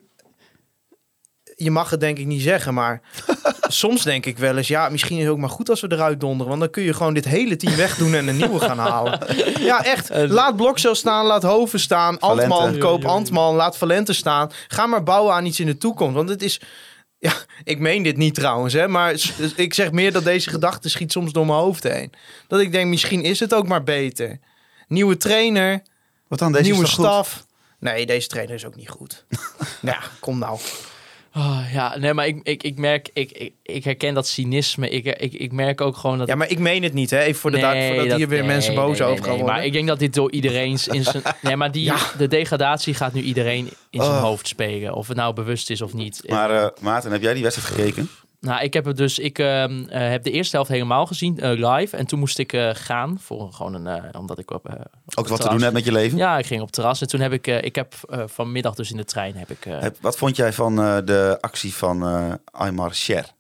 Je mag het denk ik niet zeggen, maar (laughs) soms denk ik wel eens... Ja, misschien is het ook maar goed als we eruit donderen. Want dan kun je gewoon dit hele team wegdoen en een nieuwe gaan halen. Ja, echt. (laughs) Laat Blokcel staan, laat Hoven staan. Valente. Antman, koop. Antman, laat Valente staan. Ga maar bouwen aan iets in de toekomst. Want het is... Ja, ik meen dit niet trouwens, hè, maar ik zeg meer dat deze gedachte schiet soms door mijn hoofd heen. Dat ik denk, misschien is het ook maar beter. Nieuwe trainer, Wat dan? Deze nieuwe is toch goed? staf. Nee, deze trainer is ook niet goed. (laughs) ja, kom nou. Oh, ja, nee, maar ik, ik, ik merk, ik, ik, ik herken dat cynisme. Ik, ik, ik merk ook gewoon dat... Ja, maar ik meen het niet, hè? Even voor de duik, voordat dat- hier weer nee, mensen boos nee, nee, over gaan nee, worden. Maar ik denk dat dit door iedereen in zijn... (laughs) Nee, maar die, de degradatie gaat nu iedereen in zijn Oh. hoofd spelen. Of het nou bewust is of niet. Maar eh, Maarten, heb jij die wedstrijd gekeken? Nou, ik heb het dus. Ik ehm, eh, heb de eerste helft helemaal gezien, eh, live. En toen moest ik eh, gaan voor gewoon een. omdat ik op. op Ook wat te doen hebt met je leven? Ja, ik ging op het terras. En toen heb ik. ik heb vanmiddag dus in de trein heb ik. Heb- wat vond jij van de actie van Aymar Sher?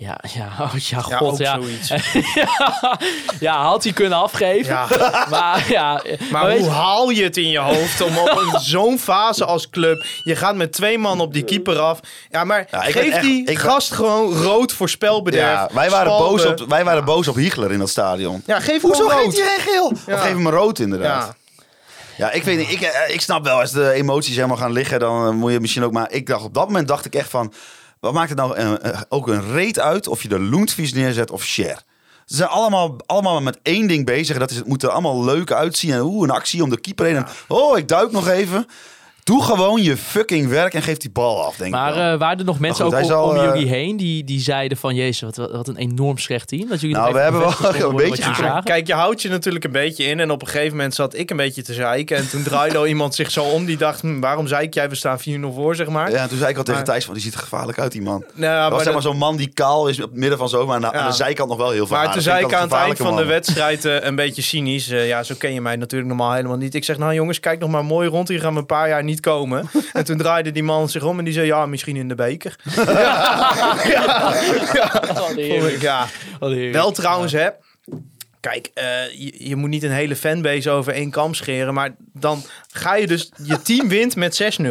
Ja, (laughs) ja, oh, ja, ja, god, ook ja. zoiets. ja. (laughs) Ja, had hij kunnen afgeven. Ja. (laughs) Maar ja. Maar hoe je- haal je het in je hoofd om op een- zo'n fase als club... Je gaat met twee man op die keeper af. Ja, maar Ja, ik ben geef echt- die ik- gast gewoon rood voor spelbederf. Ja, wij waren, boos op, wij waren boos op Hiegler in dat stadion. Ja, geef Hoezo gewoon rood. geeft hij geen geel? Ja. Of geef hem een rood inderdaad. Ja. Ja, ik weet niet. Ik, eh, ik snap wel, als de emoties helemaal gaan liggen, dan eh, moet je misschien ook maar... Ik dacht, op dat moment dacht ik echt van... Wat maakt het nou eh, ook een reet uit of je de Loentvies neerzet of Cher? Ze zijn allemaal, allemaal met één ding bezig. En dat is, het moet er allemaal leuk uitzien. En oeh, een actie om de keeper heen. En, oh, ik duik nog even. Doe gewoon je fucking werk en geef die bal af, denk Maar ik wel. eh, waren er nog mensen goed, ook om, zal, om eh, jullie heen die, die zeiden van... Jezus, wat, wat een enorm slecht team. Dat jullie Nou, we hebben wel een worden beetje (laughs) Ja, kijk, je houdt je natuurlijk een beetje in. En op een gegeven moment zat ik een beetje te zeiken. En toen draaide al iemand zich zo om. Die dacht, hm, waarom zeik jij? We staan 4-0 voor, zeg maar. Ja, toen zei ik al tegen maar- Thijs van, die ziet er gevaarlijk uit, die man. Nou, was maar zeg maar zo'n man die kaal is op het midden van zo, maar aan de, aan Ja. de zijkant nog wel heel veel Maar toen zei ik aan het eind van de wedstrijd eh, een beetje cynisch. eh, ja, zo ken je mij natuurlijk normaal helemaal niet. Ik zeg, nou jongens, kijk nog maar mooi rond. Hier gaan we een paar jaar niet komen. (laughs) en toen draaide die man zich om en die zei, ja, misschien in de beker. (laughs) Ja, heerlijk. wel trouwens, hè. Kijk, eh, je, je moet niet een hele fanbase over één kam scheren. Maar dan ga je dus... Je team wint met 6-0.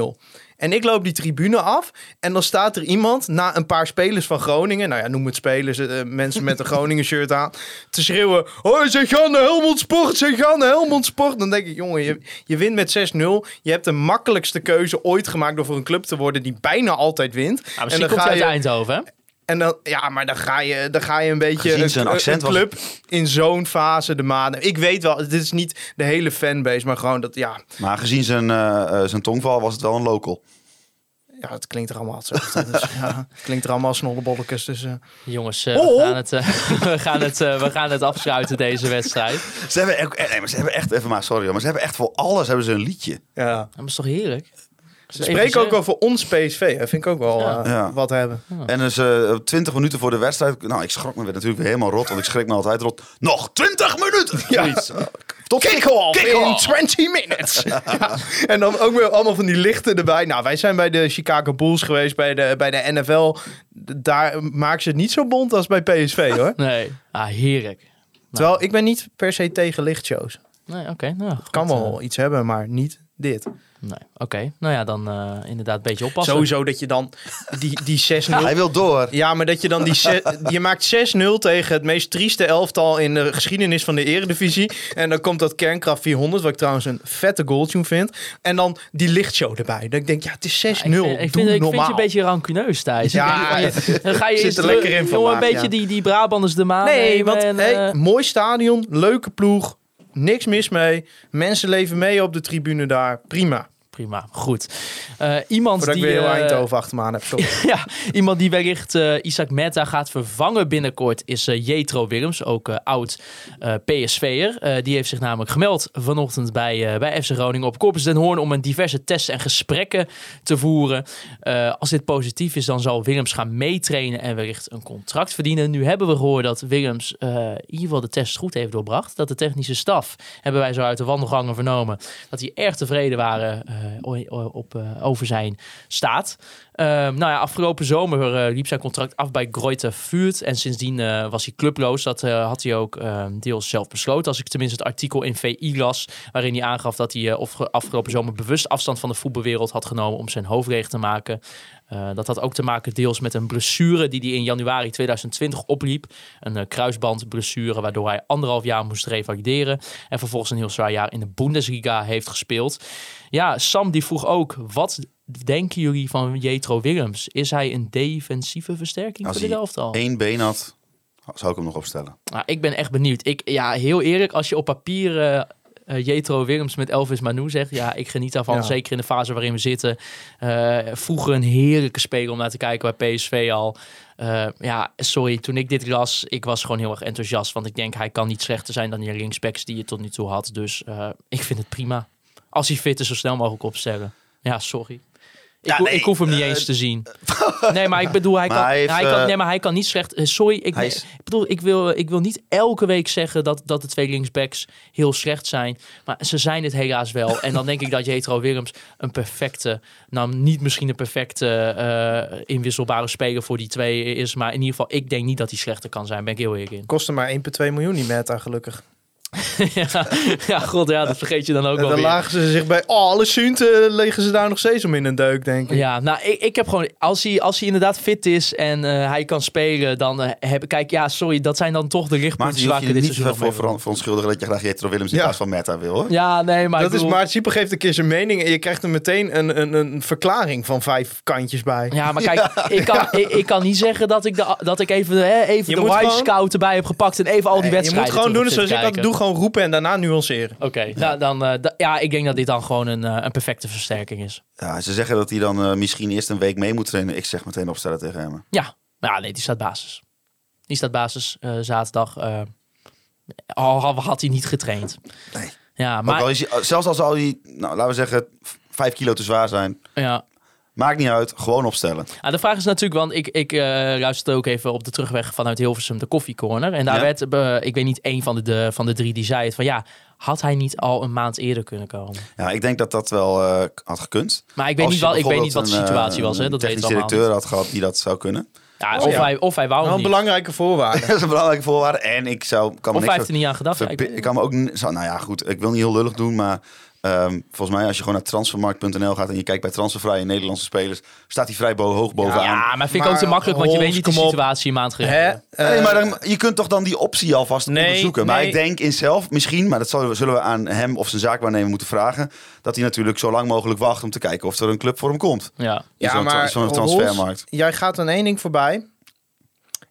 En ik loop die tribune af. En dan staat er iemand na een paar spelers van Groningen. Nou ja, noem het spelers. eh, mensen met een (laughs) Groningen shirt aan. Te schreeuwen. Oh, ze gaan naar Helmond Sport. Ze gaan naar Helmond Sport. Dan denk ik, jongen, je, je wint met 6-0. Je hebt de makkelijkste keuze ooit gemaakt door voor een club te worden die bijna altijd wint. Nou, misschien en dan komt ga hij uit je, Eindhoven, hè? En dan, ja, maar dan ga je, dan ga je een beetje Gezien een, accent een was- club in zo'n fase de maanden. Ik weet wel, dit is niet de hele fanbase, maar gewoon dat, ja, Maar gezien zijn, eh, eh, zijn tongval was het wel een local. ja het klinkt er allemaal hetzelfde. dus, (laughs) ja, het klinkt er allemaal als snollebolletjes. Dus, eh. Jongens, eh, Oh. (laughs) we, gaan het, we, gaan het, we gaan het afsluiten, deze wedstrijd. Ze hebben, nee, maar ze hebben echt, even maar sorry, hoor, maar ze hebben echt voor alles hebben ze een liedje. ja. Dat is toch heerlijk? Ze spreken ook over ons PSV. Dat vind ik ook wel Ja. eh, Ja. wat hebben. En dus eh 20 minuten voor de wedstrijd, nou ik schrok me weer natuurlijk weer helemaal rot, want ik schrik me altijd rot. Nog 20 minuten! (laughs) Zoiets. Tot kick-off in Kick-off. 20 minutes. (laughs) ja. En dan ook weer allemaal van die lichten erbij. Nou, wij zijn bij de Chicago Bulls geweest, bij de, bij de NFL. Daar maken ze het niet zo bont als bij PSV, hoor. (laughs) Nee. Ah, heerlijk. Terwijl ik ben niet per se tegen lichtshows. Nee, oké. nou, Het kan wel iets hebben, maar niet dit. Nee, oké. Nou ja, dan eh, inderdaad een beetje oppassen. Sowieso dat je dan die, die 6-0... Hij wil door. Ja, maar dat je dan die... je maakt 6-0 tegen het meest trieste elftal in de geschiedenis van de eredivisie. En dan komt dat Kernkraft 400, wat ik trouwens een vette goaltune vind. En dan die lichtshow erbij. Dat ik denk, ja, het is 6-0. Ik vind, ik, Doe vind, ik je een beetje rancuneus, Thijs. Ja, Ik dan ga je zit er lekker in een beetje ja. die, die Brabanders de maan Nee, want en, hey, eh, mooi stadion, leuke ploeg. Niks mis mee. Mensen leven mee op de tribune daar. Prima. Prima, goed. Eh, iemand Voordat die, ik weer heel eh, Eindhoven achter me aan heb. Sorry. (laughs) ja, iemand die wellicht eh, Isaac Meta gaat vervangen binnenkort is Jetro Willems, ook oud PSV'er. Die heeft zich namelijk gemeld vanochtend bij, bij FC Groningen op Corpus Den Hoorn om een diverse tests en gesprekken te voeren. Als dit positief is, dan zal Willems gaan meetrainen en wellicht een contract verdienen. Nu hebben we gehoord dat Willems in ieder geval de test goed heeft doorbracht. Dat de technische staf, hebben wij zo uit de wandelgangen vernomen, dat die erg tevreden waren op, eh, over zijn staat. Ehm, nou ja, afgelopen zomer eh, liep zijn contract af bij Greuther Fürth. En sindsdien eh, was hij clubloos. Dat eh, had hij ook ehm, deels zelf besloten. Als ik tenminste het artikel in VI las. Waarin hij aangaf dat hij eh, afgelopen zomer bewust afstand van de voetbalwereld had genomen. Om zijn hoofd leeg te maken. Eh, dat had ook te maken deels met een blessure die hij in januari 2020 opliep. Een eh, kruisbandblessure waardoor hij anderhalf jaar moest revalideren. En vervolgens een heel zwaar jaar in de Bundesliga heeft gespeeld. Ja, Sam die vroeg ook, wat denken jullie van Jetro Willems? Is hij een defensieve versterking Als voor dit hij elftal? één been had, zou ik hem nog opstellen. Nou, ik ben echt benieuwd. Ik, ja, heel eerlijk, als je op papier eh, eh, Jetro Willems met Elvis Manu zegt. Ja, ik geniet daarvan. Ja. Zeker in de fase waarin we zitten. Eh, vroeger een heerlijke speler om naar te kijken bij PSV al. Eh, ja, sorry, toen ik dit las, ik was gewoon heel erg enthousiast. Want ik denk, hij kan niet slechter zijn dan die linksbacks die je tot nu toe had. Dus ik vind het prima. Als hij fit is, zo snel mogelijk opstellen. Ja, sorry. Ik, Ja, nee, ik hoef hem niet eh, eens te zien. (laughs) Nee, maar ik bedoel, hij Maar kan, hij heeft, hij kan, eh, nee, maar hij kan niet slecht. eh, Sorry, ik, Hij is- ik bedoel, ik wil, ik wil niet elke week zeggen dat, dat de twee linksbacks heel slecht zijn. Maar ze zijn het helaas wel. En dan denk ik dat Jetro Willems een perfecte, nou niet misschien een perfecte eh, inwisselbare speler voor die twee is. Maar in ieder geval, ik denk niet dat hij slechter kan zijn. Ben ik heel eerlijk in. Kostte maar 1,2 miljoen die meta, gelukkig. (laughs) ja, ja, god, ja, dat vergeet je dan ook En wel dan weer. lagen ze zich bij oh, alle Sunten leggen ze daar nog steeds om in een deuk, denk ik. Ja, nou, ik, ik heb gewoon, als hij, als hij inderdaad fit is en eh, hij kan spelen, dan eh, heb ik, kijk, ja, sorry, dat zijn dan toch de je hoeft waar je ik dit niet seizoen voor, verontschuldigen dat je graag Jetro Willems in Ja. plaats van Meta wil. Hoor. Ja, nee, maar dat ik bedoel, is, maar Sieper geeft een keer zijn mening en je krijgt er meteen een, een, een verklaring van vijf kantjes bij. Ja, maar kijk, (laughs) ik, kan, ik, ik kan niet zeggen dat ik, de, dat ik even, hè, even Je de wise gewoon- scout erbij heb gepakt en even al die Nee, je wedstrijden moet gewoon doen zoals ik altijd doe. Gewoon roepen en daarna nuanceren. Oké, nou, dan, eh, da- ja, ik denk dat dit dan gewoon een, eh, een perfecte versterking is. Ja, ze zeggen dat hij dan eh, misschien eerst een week mee moet trainen. Ik zeg meteen opstellen tegen hem. Ja, maar ja, nee, die staat basis. Die staat basis eh, zaterdag. eh, al al had hij niet getraind. Nee. Ja, Ook maar al is hij, zelfs al zou hij, nou, laten we zeggen, vijf kilo te zwaar zijn. ja, Maakt niet uit, gewoon opstellen. Ah, de vraag is natuurlijk, want ik, ik eh luisterde ook even op de terugweg vanuit Hilversum de koffiecorner. En daar Ja. werd, eh, ik weet niet, één van de, de, van de drie die zei het van ja, had hij niet al een maand eerder kunnen komen? Ja, ik denk dat dat wel eh, had gekund. Maar ik weet, niet, wel, ik weet niet wat de situatie een, was, hè? dat weten we technisch allemaal. directeur niet. had gehad die dat zou kunnen. Ja, Oh, of, ja. Hij, of hij wou Wel het een niet. belangrijke voorwaarde. (laughs) dat is een belangrijke voorwaarde. En ik zou, kan me Of niks hij heeft er niet aan gedacht. Ja, ik weet- kan me ook, zo, nou ja, goed, ik wil niet heel lullig doen, maar ehm, volgens mij als je gewoon naar transfermarkt.nl gaat en je kijkt bij transfervrije Nederlandse spelers, staat hij vrij bo- hoog bovenaan. ja, maar vind ik ook te makkelijk, want je weet niet de situatie een maand geleden. Eh, nee, maar dan, je kunt toch dan die optie alvast Nee, onderzoeken. Maar nee. ik denk in zelf, misschien, maar dat zullen we, aan hem of zijn zaakwaarnemer moeten vragen, dat hij natuurlijk zo lang mogelijk wacht om te kijken of er een club voor hem komt. Ja. In ja, zo'n maar zo'n Hols, transfermarkt. jij gaat aan één ding voorbij.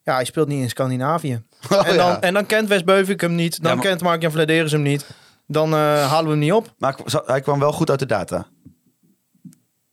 Ja, hij speelt niet in Scandinavië. (laughs) Oh, en, dan, ja. en dan kent West Beuvik hem niet. Dan Ja, maar- kent Mark-Jan Vladeris hem niet. Dan eh, halen we hem niet op. Maar hij kwam wel goed uit de data.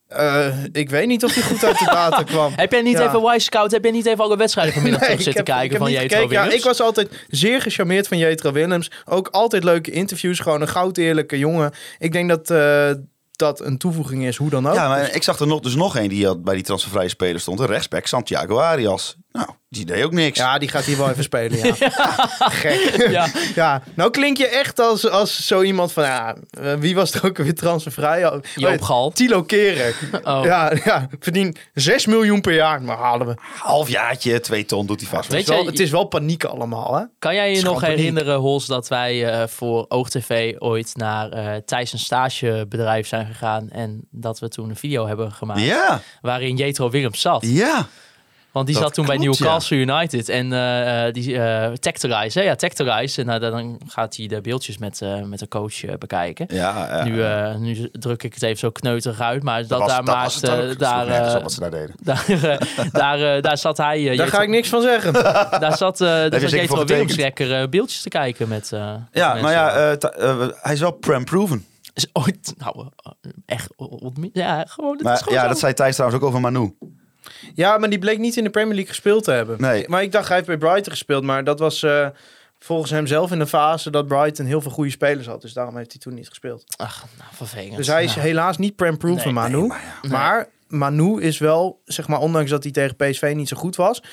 Eh, ik weet niet of hij goed uit de data (laughs) kwam. Heb jij niet Ja. even Wise Scout, heb jij niet even alle wedstrijden vanmiddag (laughs) Nee, zitten heb- kijken van Jetro gekeken. Ja, Willems? ik was altijd zeer gecharmeerd van Jetro Willems. Ook altijd leuke interviews. Gewoon een goud eerlijke jongen. Ik denk dat eh, dat een toevoeging is, hoe dan ook. Ja, maar ik zag er nog, dus nog een die bij die transfervrije speler stond. Een rechtsback, Santiago Arias. Nou, die deed ook niks. Ja, die gaat hier wel even spelen, ja. (laughs) Gek. Ja. (laughs) Ja, nou klink je echt als, als zo iemand van, ja, eh, wie was er ook weer transfervrij? Joop Gal. Tilo Keren. (laughs) Oh. Ja, ja, verdien 6 miljoen per jaar, maar halen we. Halfjaartje, twee ton doet hij vast. Weet Het is, wel, je- het is wel paniek allemaal, hè? Kan jij je nog herinneren, Hols, dat wij eh, voor OogTV ooit naar eh Thijs een stagebedrijf zijn gegaan en dat we toen een video hebben gemaakt Ja, waarin Jetro Willems zat? ja. Want die Dat zat toen bij Newcastle United en eh, die eh Tactorize, hè? Ja. En nou, dan gaat hij de beeldjes met, eh, met de coach bekijken. ja Nu, eh, nu druk ik het even zo kneuterig uit, maar dat, was- daar dat het daar, eh, wat ze daar deden. (laughs) daar, (laughs) eh, daar, daar zat hij. Daar ga ik niks van zeggen. Daar zat, eh daar zat Jetro Willems getekend? lekker beeldjes te kijken met. eh, Ja, met maar ja, hij is wel prem-proven. is ooit, nou, echt, ja, gewoon. Maar gewoon ja, zo. dat zei Thijs trouwens ook over Manu. Ja, maar die bleek niet in de Premier League gespeeld te hebben. Nee. Maar ik dacht, hij heeft bij Brighton gespeeld. Maar dat was eh, volgens hem zelf in de fase dat Brighton heel veel goede spelers had. Dus daarom heeft hij toen niet gespeeld. Ach, nou, vervelend. Dus hij is Ja. helaas niet prem-proof Nee, van Manu. nee, maar, maar Manu is wel, zeg maar, ondanks dat hij tegen PSV niet zo goed was.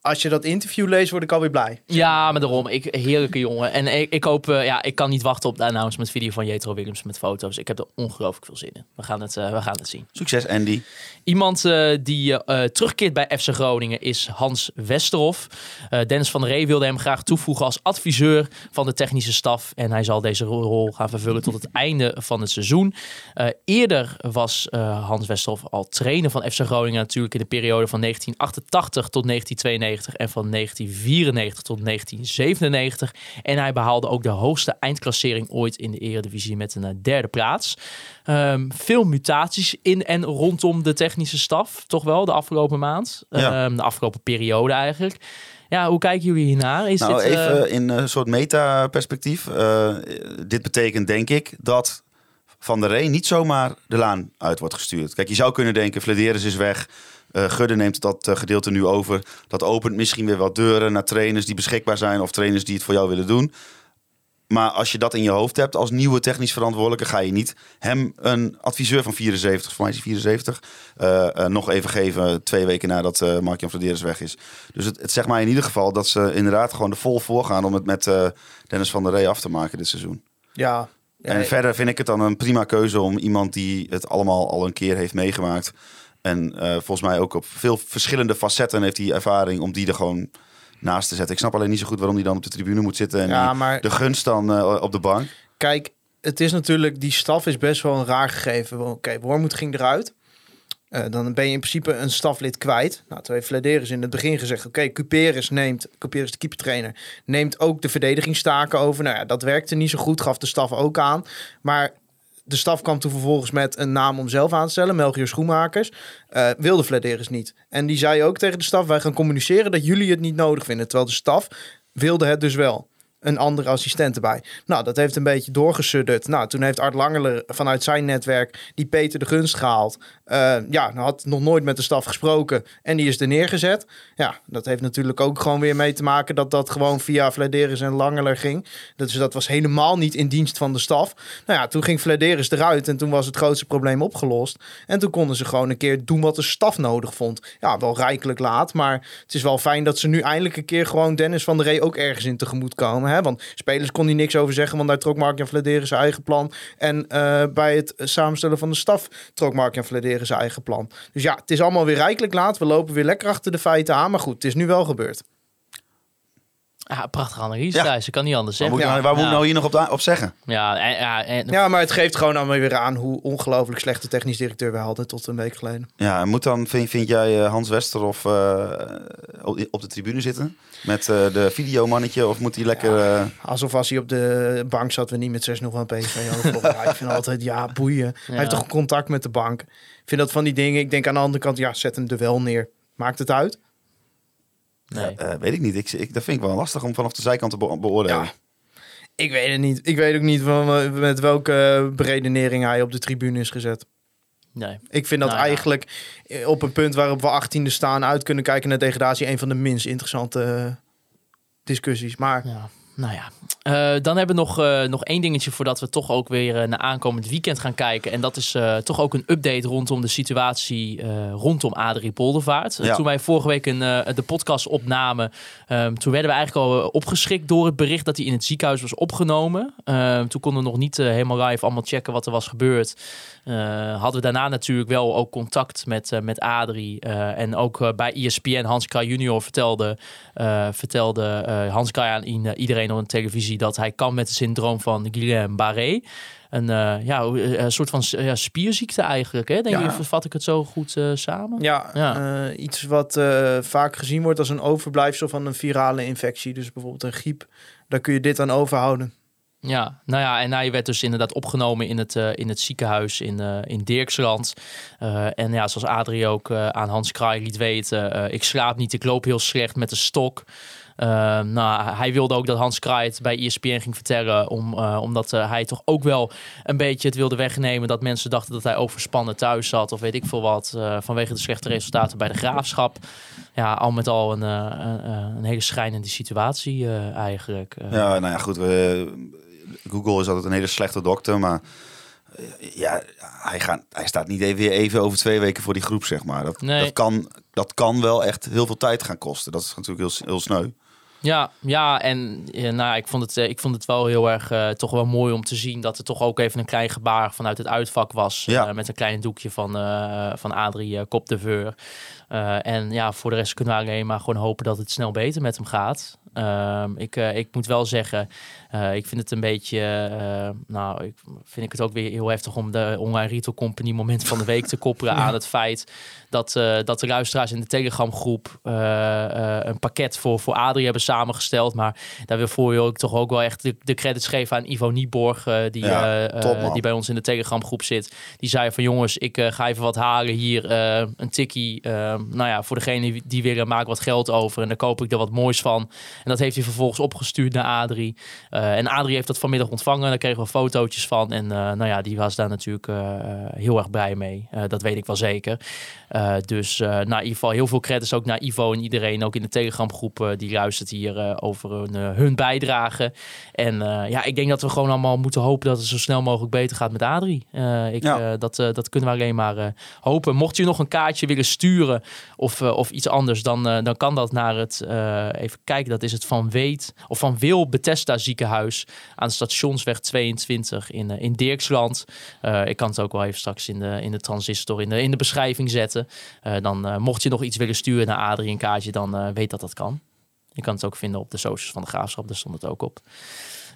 Als je dat interview leest, word ik alweer blij. Ja, maar daarom. Ik, heerlijke jongen. En ik, ik hoop, eh, ja, ik kan niet wachten op de announcement video van Jetro Willems met foto's. Ik heb er ongelooflijk veel zin in. We gaan het, eh, we gaan het zien. Succes, Andy. Iemand eh, die terugkeert bij FC Groningen is Hans Westerhof. Eh, Dennis van der Ree wilde hem graag toevoegen als adviseur van de technische staf. En hij zal deze rol gaan vervullen tot het (laughs) einde van het seizoen. Eh, eerder was eh, Hans Westerhof al trainer van FC Groningen natuurlijk in de periode van 1988 tot 1992 en van 1994 tot 1997. En hij behaalde ook de hoogste eindklassering ooit in de eredivisie met een eh, derde plaats. Ehm, veel mutaties in en rondom de technische staf, toch wel, de afgelopen maand. Ja. Ehm, de afgelopen periode eigenlijk. Ja, hoe kijken jullie hiernaar? Is Nou, dit, eh, even in een soort meta-perspectief. Eh, dit betekent denk ik dat Van der Rey niet zomaar de laan uit wordt gestuurd. Kijk, je zou kunnen denken, Flederis is weg. Eh Gudde neemt dat eh, gedeelte nu over. Dat opent misschien weer wat deuren naar trainers die beschikbaar zijn... of trainers die het voor jou willen doen. Maar als je dat in je hoofd hebt als nieuwe technisch verantwoordelijke... ga je niet hem een adviseur van 74, voor mij is hij 74... eh, nog even geven twee weken nadat eh Mark-Jan Flederis weg is. Dus het, het zegt mij in ieder geval dat ze inderdaad gewoon er vol voor gaan... om het met Dennis van der Rey af te maken dit seizoen. Ja. ja En verder vind ik het dan een prima keuze om iemand die het allemaal al een keer heeft meegemaakt. En eh, volgens mij ook op veel verschillende facetten heeft hij ervaring om die er gewoon naast te zetten. Ik snap alleen niet zo goed waarom hij dan op de tribune moet zitten en Ja, die- maar- de gunst dan eh, op de bank. Kijk, het is natuurlijk, die staf is best wel een raar gegeven. Oké, Wormoed ging eruit. Eh, dan ben je in principe een staflid kwijt. Nou, toen heeft Flederis in het begin gezegd... oké, Cuperes neemt, Cuperes de keepertrainer... neemt ook de verdedigingstaken over. Nou ja, dat werkte niet zo goed, gaf de staf ook aan. Maar de staf kwam toen vervolgens met een naam om zelf aan te stellen. Melchior Schoenmakers. Eh, wilde Flederis niet. En die zei ook tegen de staf... wij gaan communiceren dat jullie het niet nodig vinden. Terwijl de staf wilde het dus wel een andere assistent erbij. Nou, dat heeft een beetje doorgesudderd. Nou, toen heeft Art Langeler vanuit zijn netwerk die Peter de Gunst gehaald. Eh, ja, had nog nooit met de staf gesproken en die is er neergezet. Ja, dat heeft natuurlijk ook gewoon weer mee te maken dat dat gewoon via Vladeris en Langeler ging. Dus dat was helemaal niet in dienst van de staf. Nou ja, toen ging Vladeris eruit en toen was het grootste probleem opgelost. En toen konden ze gewoon een keer doen wat de staf nodig vond. Ja, wel rijkelijk laat, maar het is wel fijn dat ze nu eindelijk een keer gewoon Dennis van der Rey ook ergens in tegemoet komen. Hè? Want spelers kon hij niks over zeggen, want daar trok Mark-Jan Vladeris zijn eigen plan. En eh, bij het samenstellen van de staf trok Mark-Jan Vladeris zijn eigen plan. Dus ja, het is allemaal weer rijkelijk laat. We lopen weer lekker achter de feiten aan. Maar goed, het is nu wel gebeurd. Ja, prachtige analyse, Ja. Ik kan niet anders Waar moet zeggen. nou, waar moet ik Ja. nou hier nog op, op zeggen? Ja, en, ja, en, Ja, maar het geeft gewoon allemaal weer aan hoe ongelooflijk slechte technisch directeur we hadden tot een week geleden. Ja, en moet dan, vind, vind jij eh, Hans Westerhof eh, op, op de tribune zitten? Met eh, de videomannetje? Of moet hij lekker... Alsof als hij op de bank zat, we niet met 6-0 van PSV over. Ja, ik vind altijd, ja, boeien. Hij heeft toch contact met de bank. Ik vind dat van die dingen. Ik denk aan de andere kant, ja, zet hem er wel neer. Maakt het uit? Nee. eh, weet ik niet. Ik, ik, dat vind ik wel lastig om vanaf de zijkant te be- beoordelen. Ja. Ik weet het niet. Ik weet ook niet van, eh, met welke beredenering hij op de tribune is gezet. nee. Ik vind dat Nou eigenlijk eh, op een punt waarop we 18e staan uit kunnen kijken naar degradatie een van de minst interessante discussies. Maar Ja, nou ja. Eh, dan hebben we nog, eh, nog één dingetje voordat we toch ook weer eh, naar aankomend weekend gaan kijken. En dat is toch ook een update rondom de situatie rondom Adrie Poldervaart. Ja. toen wij vorige week een, de podcast opnamen, ehm, toen werden we eigenlijk al opgeschrikt door het bericht dat hij in het ziekenhuis was opgenomen. Ehm, toen konden we nog niet helemaal live allemaal checken wat er was gebeurd. Hadden we daarna natuurlijk wel ook contact met, met Adrie. en ook bij ESPN, Hans Kraaij junior vertelde, vertelde Hans Kraaij aan iedereen op de televisie dat hij kan met het syndroom van Guillain-Barré. Een, eh, ja, hoe- een soort van ja, spierziekte eigenlijk. Hè? Denk Ja. je, vat ik het zo goed eh, samen? ja, Ja. eh, iets wat eh, vaak gezien wordt als een overblijfsel van een virale infectie. Dus bijvoorbeeld een griep. Daar kun je dit aan overhouden. Ja, nou ja, en hij werd dus inderdaad opgenomen in het, eh, in het ziekenhuis in, eh, in Dirksland. Eh, en ja, zoals Adrie ook eh, aan Hans Kraai liet weten, eh, ik slaap niet, ik loop heel slecht met de stok. Eh, nou, hij wilde ook dat Hans Kraai het bij ESPN ging vertellen, om, eh, omdat eh, hij toch ook wel een beetje het wilde wegnemen dat mensen dachten dat hij overspannen thuis zat of weet ik veel wat, eh, vanwege de slechte resultaten bij de graafschap. Ja, al met al een, een, een hele schrijnende situatie eigenlijk. Ja, nou ja, goed. We, Google is altijd een hele slechte dokter, maar ja, hij, gaat, hij staat niet even, weer even over twee weken voor die groep, zeg maar. Dat, Nee. dat, kan, dat kan wel echt heel veel tijd gaan kosten. Dat is natuurlijk heel, heel sneu. Ja, ja en ja, nou, ik, vond het, eh, ik vond het wel heel erg eh, toch wel mooi om te zien dat er toch ook even een klein gebaar vanuit het uitvak was. Ja. eh, met een klein doekje van, eh, van Adrie uh. Eh, en ja, voor de rest kunnen we alleen maar gewoon hopen dat het snel beter met hem gaat. Ehm, ik, eh, ik moet wel zeggen, eh, ik vind het een beetje, nou, ik vind ik het ook weer heel heftig om de Online Retail Company moment van de week te (laughs) koppelen aan het feit dat, dat de luisteraars in de Telegram groep een pakket voor, voor Adrie hebben samengesteld. Maar daar wil voor je ook toch ook wel echt de, de credits geven aan Ivo Nieborg, die, Ja, top, man. die bij ons in de Telegram groep zit. Die zei van jongens, ik ga even wat halen hier, een tikkie. Eh, nou ja, voor degene die- willen, maak wat geld over en dan koop ik er wat moois van. En dat heeft hij vervolgens opgestuurd naar Adrie. Eh, en Adrie heeft dat vanmiddag ontvangen. Daar kregen we fotootjes van. En eh, nou ja, die was daar natuurlijk eh, heel erg blij mee. Eh, dat weet ik wel zeker. Eh, dus eh nou, in ieder geval heel veel credits ook naar Ivo en iedereen. Ook in de Telegram groep eh, die luistert hier eh, over hun, eh, hun bijdrage. En eh, ja, ik denk dat we gewoon allemaal moeten hopen dat het zo snel mogelijk beter gaat met Adrie. Eh, ik, Ja. eh, dat, eh, dat kunnen we alleen maar eh, hopen. Mocht je nog een kaartje willen sturen of, eh, of iets anders, dan, eh, dan kan dat naar het, eh, even kijken, dat is het Van Weet of Van Wil Bethesda ziekenhuis aan Stationsweg 22 in, in Dirksland. Ik kan het ook wel even straks in de, in de transistor in de, in de beschrijving zetten. Dan mocht je nog iets willen sturen naar Adrie een kaartje, dan weet dat dat kan. Je kan het ook vinden op de socials van de Graafschap, daar stond het ook op.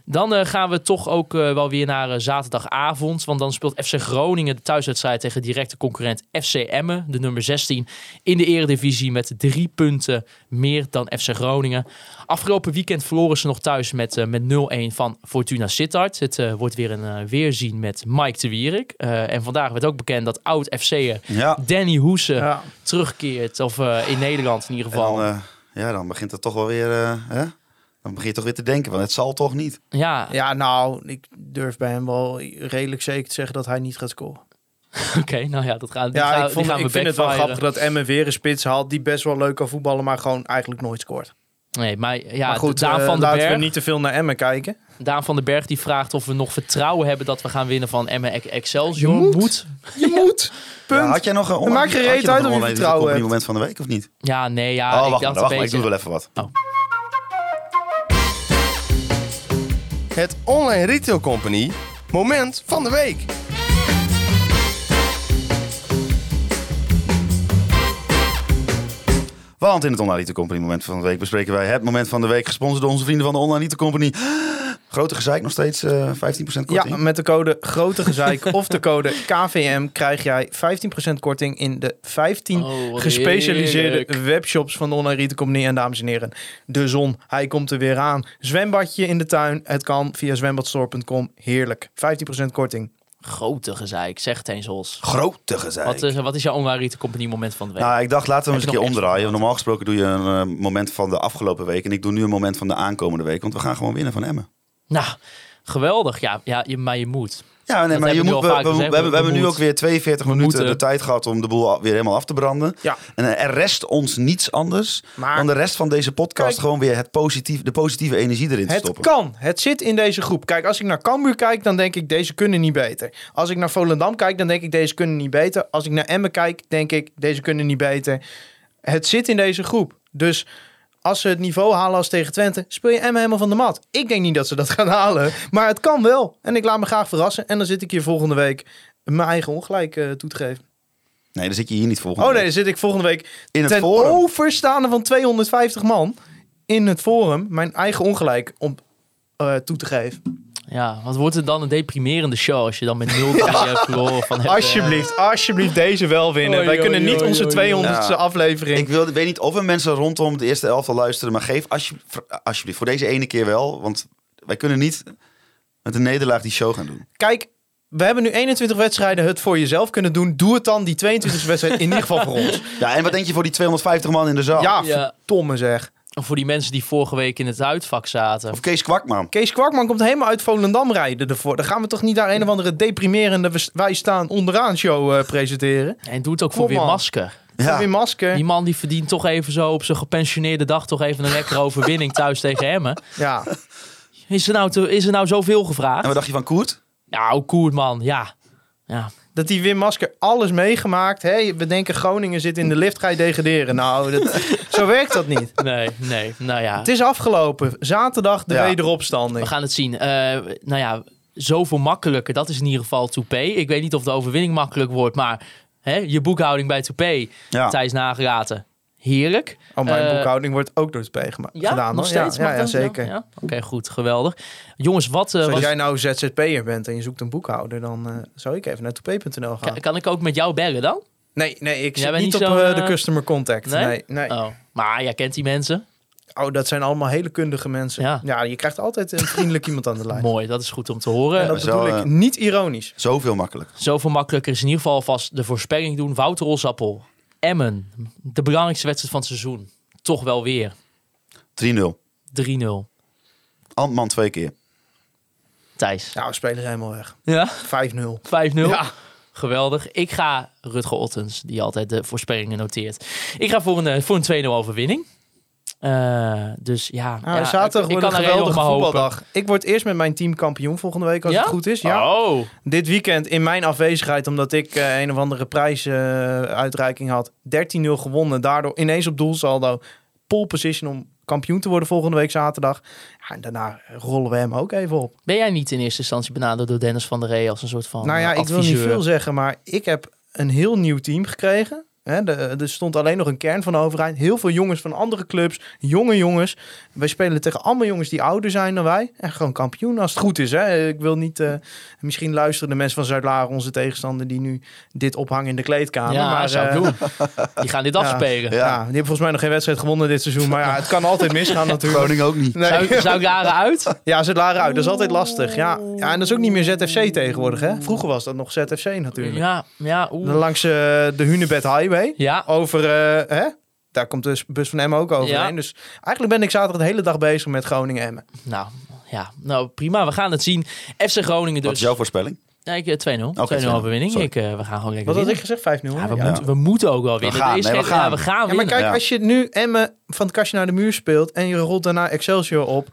Dan eh, gaan we toch ook eh, wel weer naar eh, zaterdagavond. Want dan speelt FC Groningen de thuiswedstrijd tegen directe concurrent FC Emmen. De nummer 16 in de eredivisie met drie punten meer dan FC Groningen. Afgelopen weekend verloren ze nog thuis met, met 0-1 van Fortuna Sittard. Het wordt weer een weerzien met Mike de Wierik. Eh, en vandaag werd ook bekend dat oud-FC'er Ja, Danny Hoese Ja. terugkeert. Of eh, in Nederland in ieder en geval. dan, ja, dan begint het toch wel weer... eh, hè? Dan begin je toch weer te denken, want het zal toch niet. ja, ja, nou, ik durf bij hem wel redelijk zeker te zeggen dat hij niet gaat scoren. (laughs) oké. nou ja, dat gaan, die Ja, gaan, ik, vond, gaan ik vind het wel grappig dat Emmen weer een spits haalt die best wel leuk kan voetballen, maar gewoon eigenlijk nooit scoort. Nee, maar ja, maar goed, Daan eh, van den Berg... we niet te veel naar Emmen kijken. Daan van den Berg die vraagt of we nog vertrouwen hebben dat we gaan winnen van Emmen Ex- Excelsior. Je moet. Je moet. Punt. Ja, had jij nog een Het geen reet uit of je vertrouwen hebt. moment van de week of niet? Ja, nee, ja. oh, ik wacht, dacht maar, wacht een maar, ik doe wel even wat. Het Online Retail Company Moment van de Week. Want in het Online Retail Company moment van de week bespreken wij het moment van de week. Gesponsord door onze vrienden van de Online Retail Company. Grote gezeik, nog steeds eh 15% korting. Ja, met de code Grote Gezeik of de code KVM krijg jij 15% korting in de 15 Oh, wat gespecialiseerde heerlijk. webshops van de Online Retail Company. En dames en heren, de zon, hij komt er weer aan. Zwembadje in de tuin, het kan via zwembadstore.com. Heerlijk, 15% korting. Grote gezeik, zeg het eens, Hols. Grote gezeik. Wat is, wat is jouw Online Retail Company moment van de week? Nou, ik dacht, laten we hem eens een keer omdraaien. Normaal gesproken doe je een eh, moment van de afgelopen week. En ik doe nu een moment van de aankomende week. Want we gaan gewoon winnen van Emmen. Nou, geweldig. Ja, ja je, maar je moet. Ja, nee, maar je moet, we, we, we gezegd, hebben, we we hebben nu ook weer 42 minuten moeten. de tijd gehad om de boel weer helemaal af te branden. Ja. En eh, er rest ons niets anders Maar- dan de rest van deze podcast Kijk. gewoon weer het positief, de positieve energie erin te Het stoppen. kan. Het zit in deze groep. Kijk, als ik naar Cambuur kijk, dan denk ik, deze kunnen niet beter. Als ik naar Volendam kijk, dan denk ik, deze kunnen niet beter. Als ik naar Emmen kijk, denk ik, deze kunnen niet beter. Het zit in deze groep. Dus als ze het niveau halen als tegen Twente, speel je Emmen helemaal van de mat. Ik denk niet dat ze dat gaan halen, maar het kan wel. En ik laat me graag verrassen. En dan zit ik hier volgende week mijn eigen ongelijk eh, toe te geven. Nee, dan zit je hier niet volgende Oh nee, dan zit ik volgende week In het ten forum. overstaande van 250 man in het forum mijn eigen ongelijk om eh, toe te geven. Ja, wat wordt het dan een deprimerende show als je dan met 0-3 (laughs) hebt verloren van het, eh, Alsjeblieft, alsjeblieft deze wel winnen. Oei, Wij oei, kunnen niet oei, onze oei, 200ste Ja. aflevering. Ik wil, weet niet of er mensen rondom de eerste elftal luisteren, maar geef alsje- alsjeblieft voor deze ene keer wel. Want wij kunnen niet met een nederlaag die show gaan doen. Kijk, we hebben nu 21 wedstrijden het voor jezelf kunnen doen. Doe het dan die 22e wedstrijd in ieder geval voor ons. Ja, en wat denk je voor die 250 man in de zaal? Ja, Ja. verdomme zeg. Of voor die mensen die vorige week in het uitvak zaten. Of Kees Kwakman. Kees Kwakman komt helemaal uit Volendam rijden ervoor. Dan gaan we toch niet daar een of andere deprimerende we- wij staan onderaan show eh, presenteren. En doe het ook voor weer masker. Ja. Weer masker. Die man die verdient toch even zo op zijn gepensioneerde dag toch even een lekkere overwinning thuis (laughs) tegen Emmen. Ja. Is er nou, te, is er nou zoveel gevraagd? En wat dacht je van Koert? Nou, Koert man, ja. Ja, Dat die Wim Masker alles meegemaakt. Hè? We denken Groningen zit in de lift, ga je degraderen. Nou, dat, (laughs) zo werkt dat niet. nee, nee, nou ja. Het is afgelopen. Zaterdag de Ja. wederopstanding. We gaan het zien. Eh, nou ja, zoveel makkelijker. Dat is in ieder geval Toupé. Ik weet niet of de overwinning makkelijk wordt, maar hè, je boekhouding bij Toupé, Ja. Thijs nagelaten. Heerlijk. Oh, mijn Eh, boekhouding wordt ook door het P gema- Ja, gedaan. nog steeds? Ja, zeker. Ja? Oké, goed. Geweldig. Jongens, wat... eh, Dus als was- jij nou ZZP'er bent en je zoekt een boekhouder, dan eh, zou ik even naar toepay.nl gaan. kan, kan ik ook met jou bellen dan? Nee, nee, ik zit niet niet op de customer contact. Nee? Nee, nee. Oh. Maar jij kent die mensen. Oh, dat zijn allemaal hele kundige mensen. Ja. Ja, je krijgt altijd een vriendelijk iemand aan de lijn. (laughs) Mooi, dat is goed om te horen. En dat bedoel ik niet ironisch. Zoveel makkelijk. Zoveel makkelijker is in ieder geval vast de voorspelling doen. Wouter Rosappel, Emmen, de belangrijkste wedstrijd van het seizoen. Toch wel weer 3-0. 3-0. Antman twee keer. Thijs. Ja, we spelen helemaal weg. 5-0. Ja, 5-0. Ja. Geweldig. Ik ga Rutger Ottens, die altijd de voorspellingen noteert. Ik ga voor een, eh, voor een 2-0 overwinning. Eh, dus ja, Nou, ja, zaterdag wordt een geweldige hopen. voetbaldag. Ik word eerst met mijn team kampioen volgende week, als Ja? het goed is. Ja. Oh, Dit weekend in mijn afwezigheid, omdat ik eh, een of andere prijsuitreiking had. 13-0 gewonnen. Daardoor ineens op doelsaldo. Pole position om kampioen te worden volgende week zaterdag. Ja, en daarna rollen we hem ook even op. ben jij niet in eerste instantie benaderd door Dennis van der Rey als een soort van nou ja, eh, ik wil niet veel zeggen, maar ik heb een heel nieuw team gekregen. Hè, de, er stond alleen nog een kern van overheid. Heel veel jongens van andere clubs. Jonge jongens. Wij spelen tegen allemaal jongens die ouder zijn dan wij. En gewoon kampioen als het goed is. Hè. Ik wil niet... eh, misschien luisteren de mensen van Zuid-Laren, onze tegenstander... die nu dit ophangen in de kleedkamer. Ja, maar, zou ik eh, doen. (laughs) Die gaan dit ja. afspelen. Ja. die hebben volgens mij nog geen wedstrijd gewonnen dit seizoen. Maar ja, het kan altijd misgaan (laughs) natuurlijk. Groningen ook niet. Nee. Zou, daar uit? (laughs) Ja, Zuid-Laren uit. Dat is altijd lastig. Ja. ja, en dat is ook niet meer ZFC tegenwoordig. Hè. Vroeger was dat nog ZFC natuurlijk. Ja, ja, oeh. Langs eh, de Hunebed Highway. Ja, Over, eh, hè? Daar komt de bus van Emmen ook overheen. Ja. Dus eigenlijk ben ik zaterdag de hele dag bezig met Groningen Emmen. nou, ja, nou prima. We gaan het zien. FC Groningen Wat dus. is jouw voorspelling? Ja, ik, eh, 2-0. 2-0 Oké, 2-0. overwinning. Ik, eh, we gaan gewoon lekker Wat had ik winnen. gezegd? 5-0. Ja, we, Ja. Moeten, we moeten ook wel winnen. gaan, is nee, we gaan. Ja, we gaan Ja, maar winnen. kijk, Ja. als je nu Emmen van het kastje naar de muur speelt... en je rolt daarna Excelsior op...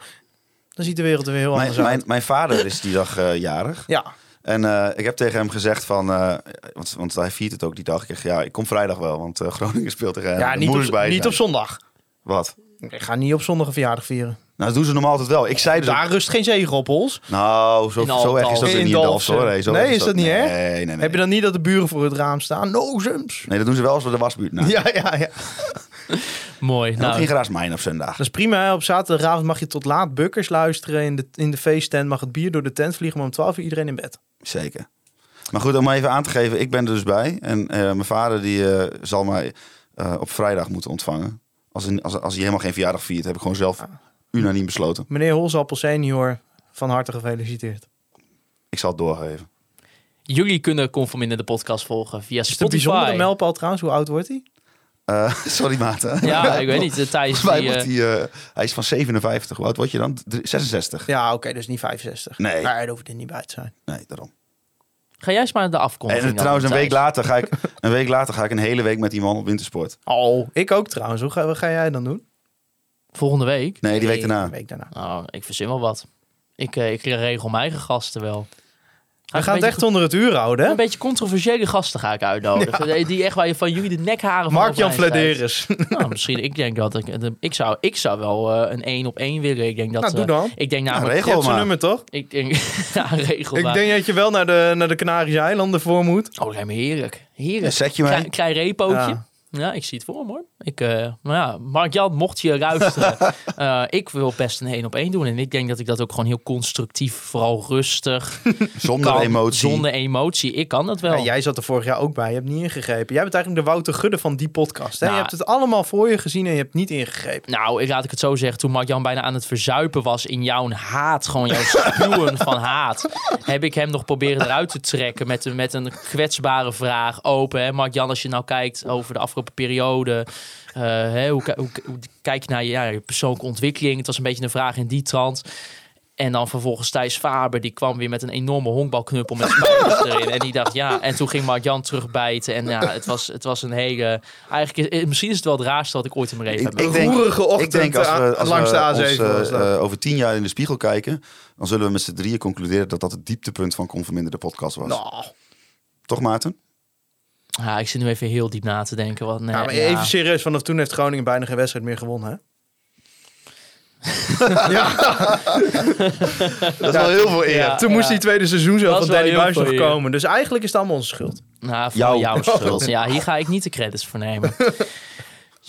dan ziet de wereld er weer heel Mijn, anders uit. mijn, mijn vader is die dag eh, jarig. Ja, En eh, ik heb tegen hem gezegd van... eh, want, want hij viert het ook die dag. Ik zeg, ja, ik kom vrijdag wel. Want eh, Groningen speelt tegen hem. ja niet, op, bij niet op zondag. Wat? Ik ga niet op zondag een verjaardag vieren. Nou, dat doen ze normaal altijd wel. Ik zei dus... Daar rust geen zegen op, Hols. Nou, zo, In zo erg is dat In niet in hoor. Nee, zo Nee, is dat niet erg? Nee, nee, nee. Heb je dan niet dat de buren voor het raam staan? No, zums. Nee, dat doen ze wel als we de wasbuurt naar. Ja, ja, ja. (laughs) Mooi. En Nou, geen graas mijn op zondag. Dat is prima. hè. Op zaterdagavond mag je tot laat bukkers luisteren. In de, in de feesttent mag het bier door de tent vliegen. Maar om 12 uur iedereen in bed. Zeker. Maar goed, om even aan te geven, ik ben er dus bij. En eh, mijn vader die eh, zal mij eh, op vrijdag moeten ontvangen. Als, een, als, als hij helemaal geen verjaardag viert, heb ik gewoon zelf unaniem besloten. Meneer Holzappel senior, van harte gefeliciteerd. Ik zal het doorgeven. jullie kunnen Conforminder de podcast volgen via Is het een bijzondere Spotify. mijlpaal trouwens? Hoe oud wordt hij? Eh, (laughs) sorry maat. Ja, ik weet niet. Thijs, die, eh, hij, eh, hij is van 57. Hoe oud word je dan? Drie- 66. Ja, oké, dus niet 65. Nee. Maar daar hoeft er niet bij te zijn. Nee, daarom. ga jij eens maar de afkondiging En trouwens, een week, later ga ik, (laughs) een week later ga ik een hele week met die man op wintersport. Oh, ik ook trouwens. Hoe ga, wat ga jij dan doen? Volgende week? Nee, die week daarna. Week daarna. Nou, ik verzin wel wat. Ik, ik regel mijn eigen gasten wel. We gaan een het echt onder het uur houden, hè? Een beetje controversiële gasten ga ik uitnodigen. Die echt waar je van jullie de nekharen van Mark-Jan. Flederis. (laughs) Nou, misschien. Ik denk dat ik... Ik zou, ik zou wel eh, een één op één willen. Ik denk dat... Nou, doe eh, dan. Ik denk namelijk... regel hebt zijn maar. nummer, toch? ik denk... (laughs) ja, regel Ik maar. denk dat je wel naar de, naar de Canarische eilanden voor moet. Oh, dat lijkt me heerlijk. Heerlijk. Ja, zet je mee. Klein, klein repootje. Ja. Ja. ik zie het voor me hoor. Ik, eh nou ja, Mark-Jan, mocht je luisteren. (laughs) eh, ik wil best een één op één doen. En ik denk dat ik dat ook gewoon heel constructief, vooral rustig. (laughs) Zonder kan, emotie. Zonder emotie. Ik kan dat wel. Ja, jij zat er vorig jaar ook bij. Je hebt niet ingegrepen. Jij bent eigenlijk de Wouter Gudde van die podcast. Hè? Nou. je hebt het allemaal voor je gezien en je hebt niet ingegrepen. Nou, ik laat ik het zo zeggen. Toen Mark-Jan bijna aan het verzuipen was in jouw haat, gewoon jouw spuwen van haat, heb ik hem nog proberen eruit te trekken met een, met een kwetsbare vraag open. Hè? Mark-Jan, als je nou kijkt over de afgelopen periode, eh, hè, hoe, ki- hoe, hoe kijk je naar je, ja, je persoonlijke ontwikkeling? Het was een beetje een vraag in die trant. En dan vervolgens Thijs Faber, die kwam weer met een enorme honkbalknuppel met spijkers (laughs) erin. En die dacht, ja. En toen ging Mark-Jan terugbijten. En ja, het was, het was een hele... Eigenlijk, is- misschien is het wel het raarste wat ik ooit in mijn leven Ik, heb ik denk, roerige ochtend, ik denk als we, eh, als langs we de ons, A7 was eh, dat. eh, over tien jaar in de spiegel kijken, dan zullen we met z'n drieën concluderen dat dat het dieptepunt van Conforminder de podcast was. Nou, Toch, Maarten? Ja, ik zit nu even heel diep na te denken. Want, nee, nou, maar ja. even serieus. Vanaf toen heeft Groningen bijna geen wedstrijd meer gewonnen. Hè? (laughs) Dat is wel heel veel eer. Ja. Toen moest die tweede seizoen zo Dat van Danny Buis nog ja. komen. Dus eigenlijk is het allemaal onze schuld. Nou, voor Jouw. jouw (laughs) schuld. Ja, hier ga ik niet de credits voor nemen. (laughs)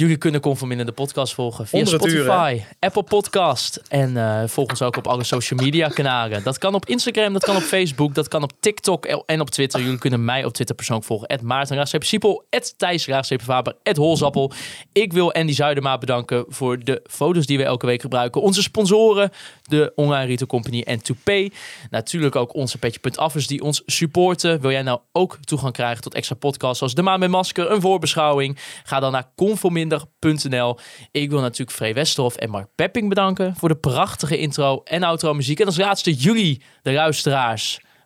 Jullie kunnen Conforminder de podcast volgen via Spotify, Apple Podcast. En uh, volg ons ook op alle social media kanalen. Dat kan op Instagram, dat kan op Facebook, dat kan op TikTok en op Twitter. Jullie kunnen mij op Twitter persoonlijk volgen. At Maarten Siepel, at Thijs Vaber, Het Holzappel. Ik wil Andy Zuidema bedanken voor de foto's die we elke week gebruiken. Onze sponsoren, de online retail company en 2 Natuurlijk ook onze petje.affers die ons supporten. Wil jij nou ook toegang krijgen tot extra podcasts zoals De Maan met Masker, een voorbeschouwing? Ga dan naar Conforminder ik wil natuurlijk Free Westerhof en Mark Pepping bedanken voor de prachtige intro en outro muziek. En als laatste jullie, de luisteraars.